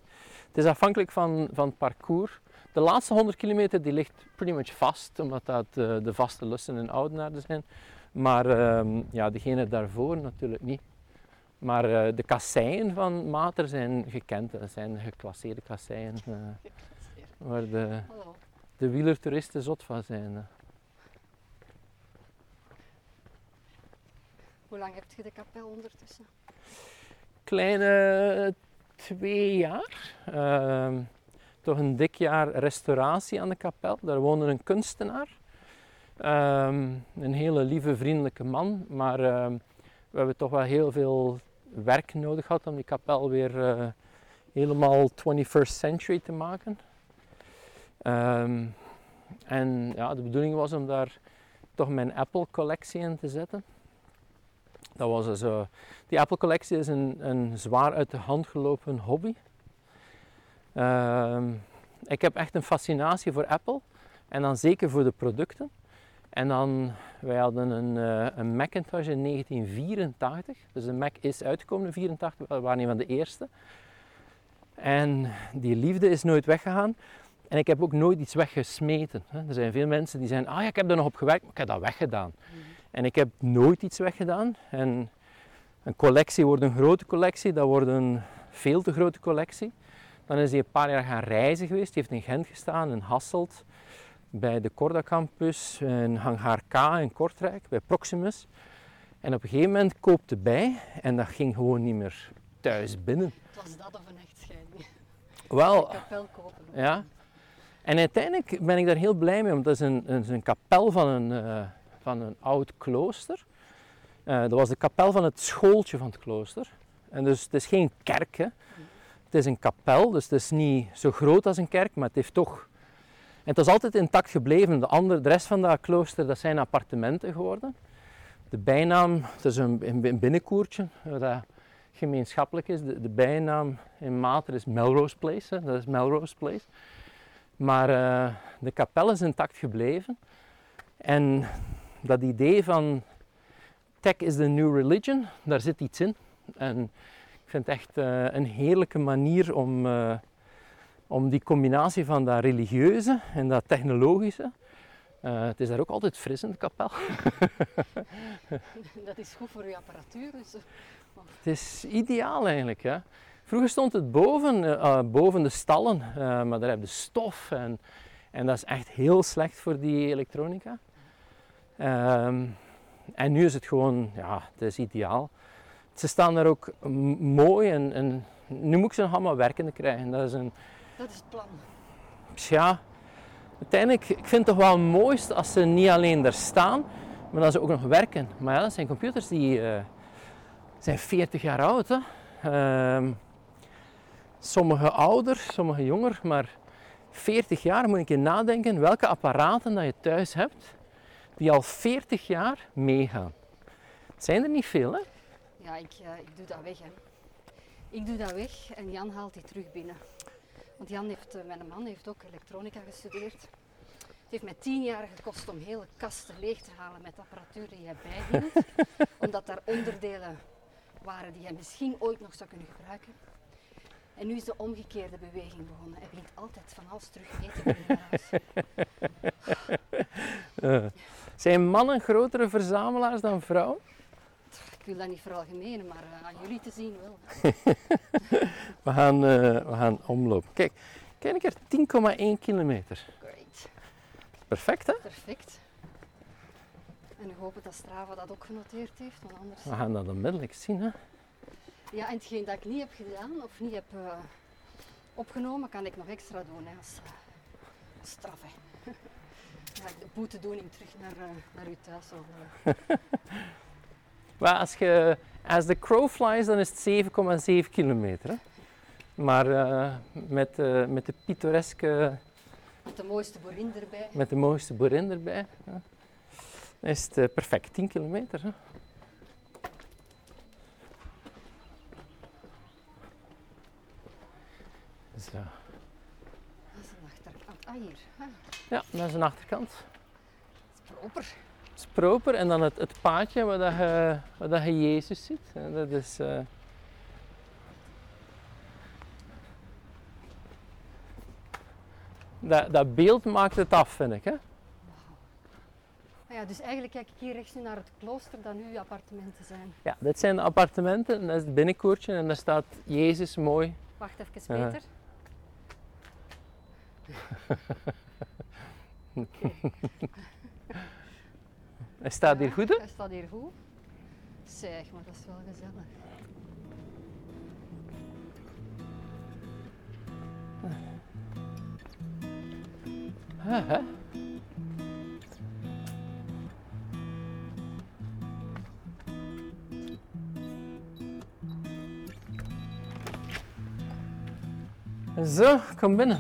is afhankelijk van, van het parcours. De laatste 100 kilometer die ligt pretty much vast, omdat dat uh, de vaste lussen in Oudenaarde zijn. Maar ehm, ja, degene daarvoor natuurlijk niet. Maar uh, de kasseien van Mater zijn gekend, dat zijn geclasseerde kasseien. Uh, waar de, de wielertoeristen zot van zijn. Hoe lang heb je de kapel ondertussen? Kleine twee jaar. Uh, toch een dik jaar restauratie aan de kapel. Daar woonde een kunstenaar. Ehm, een hele lieve, vriendelijke man, maar ehm, we hebben toch wel heel veel werk nodig gehad om die kapel weer eh, helemaal 21st century te maken. Ehm, en ja, de bedoeling was om daar toch mijn Apple-collectie in te zetten. Dat was dus, uh, die Apple-collectie is een, een zwaar uit de hand gelopen hobby. Ehm, ik heb echt een fascinatie voor Apple en dan zeker voor de producten. En dan, wij hadden een, uh, een Macintosh in 1984, dus de Mac is uitgekomen in 1984, we waren een van de eerste. En die liefde is nooit weggegaan. En ik heb ook nooit iets weggesmeten. Er zijn veel mensen die zeggen, ah ja, ik heb er nog op gewerkt, maar ik heb dat weggedaan. Mm. En ik heb nooit iets weggedaan. En een collectie wordt een grote collectie, dat wordt een veel te grote collectie. Dan is hij een paar jaar gaan reizen geweest. Die heeft in Gent gestaan, in Hasselt, bij de Corda Campus, in Hangar K in Kortrijk, bij Proximus. En op een gegeven moment koopte bij en dat ging gewoon niet meer thuis binnen. Was dat of een echtscheiding? Wel, een kapel kopen. Ja. En uiteindelijk ben ik daar heel blij mee, want dat is een, een, een kapel van een, uh, van een oud klooster. Uh, dat was de kapel van het schooltje van het klooster. En dus het is geen kerk, hè. Het is een kapel, dus het is niet zo groot als een kerk, maar het heeft toch... Het is altijd intact gebleven. De, andere, de rest van dat klooster, dat zijn appartementen geworden. De bijnaam, het is een, binnenkoertje, dat gemeenschappelijk is. De, bijnaam in Mater is Melrose Place, dat is Melrose Place. Maar uh, de kapel is intact gebleven. En dat idee van tech is the new religion, daar zit iets in. En ik vind het echt uh, een heerlijke manier om, om die combinatie van dat religieuze en dat technologische. het is daar ook altijd fris in de kapel. dat is goed voor je apparatuur. Dus. Het is ideaal eigenlijk. Hè? Vroeger stond het boven, uh, boven de stallen, uh, maar daar heb je stof en, en dat is echt heel slecht voor die elektronica. Um, en nu is het gewoon, ja, het is ideaal. Ze staan daar ook mooi en, en nu moet ik ze nog allemaal werkende krijgen. Dat is, een, dat is het plan. Ja, uiteindelijk, ik vind het toch wel het mooist als ze niet alleen daar staan, maar dat ze ook nog werken. Maar ja, dat zijn computers die uh, zijn 40 jaar oud. Hè. Um, Sommige ouder, sommige jonger, maar 40 jaar moet ik je nadenken welke apparaten dat je thuis hebt die al 40 jaar meegaan. Het zijn er niet veel, hè? Ja, ik, uh, ik doe dat weg, hè. Ik doe dat weg en Jan haalt die terug binnen. Want Jan heeft, uh, mijn man heeft ook elektronica gestudeerd. Het heeft mij tien jaar gekost om hele kasten leeg te halen met apparatuur die hij bijhield. omdat daar onderdelen waren die hij misschien ooit nog zou kunnen gebruiken. En nu is de omgekeerde beweging begonnen. Hij brengt altijd van alles terug eten naar huis. Uh, zijn mannen grotere verzamelaars dan vrouwen? Ik wil dat niet veralgemenen, maar uh, aan jullie te zien wel. we, gaan, uh, we gaan omlopen. Kijk, kijk een keer 10,1 kilometer. Great. Perfect, hè? Perfect. En ik hoop dat Strava dat ook genoteerd heeft, want anders... We gaan dat onmiddellijk zien, hè? Ja, en hetgeen dat ik niet heb gedaan of niet heb uh, opgenomen, kan ik nog extra doen hè, als, als straf. Hè. ja, de boetedoening terug naar, uh, naar uw thuis. maar als je, als de crow flies, dan is het 7,7 kilometer. Hè? Maar met, met de pittoreske... Met de mooiste boerin erbij. Met de mooiste boerin erbij. Ja. is het perfect 10 kilometer. Hè? Zo. Dat is een achterkant. Ah, hier. Ah. Ja, dat is een achterkant. Dat is proper. Het is proper. En dan het, het paadje waar, dat je, waar dat je Jezus ziet. Dat is... Uh... Dat, dat beeld maakt het af, vind ik. Hè? Ah ja, dus eigenlijk kijk ik hier rechts nu naar het klooster dat nu appartementen zijn. Ja, dit zijn de appartementen. En dat is het binnenkoertje en daar staat Jezus mooi. Wacht even, Peter. Uh, hij staat hier goed, hè? Hij staat hier goed. Zeg, maar dat is wel gezellig. Ah, hè? Zo, kom binnen.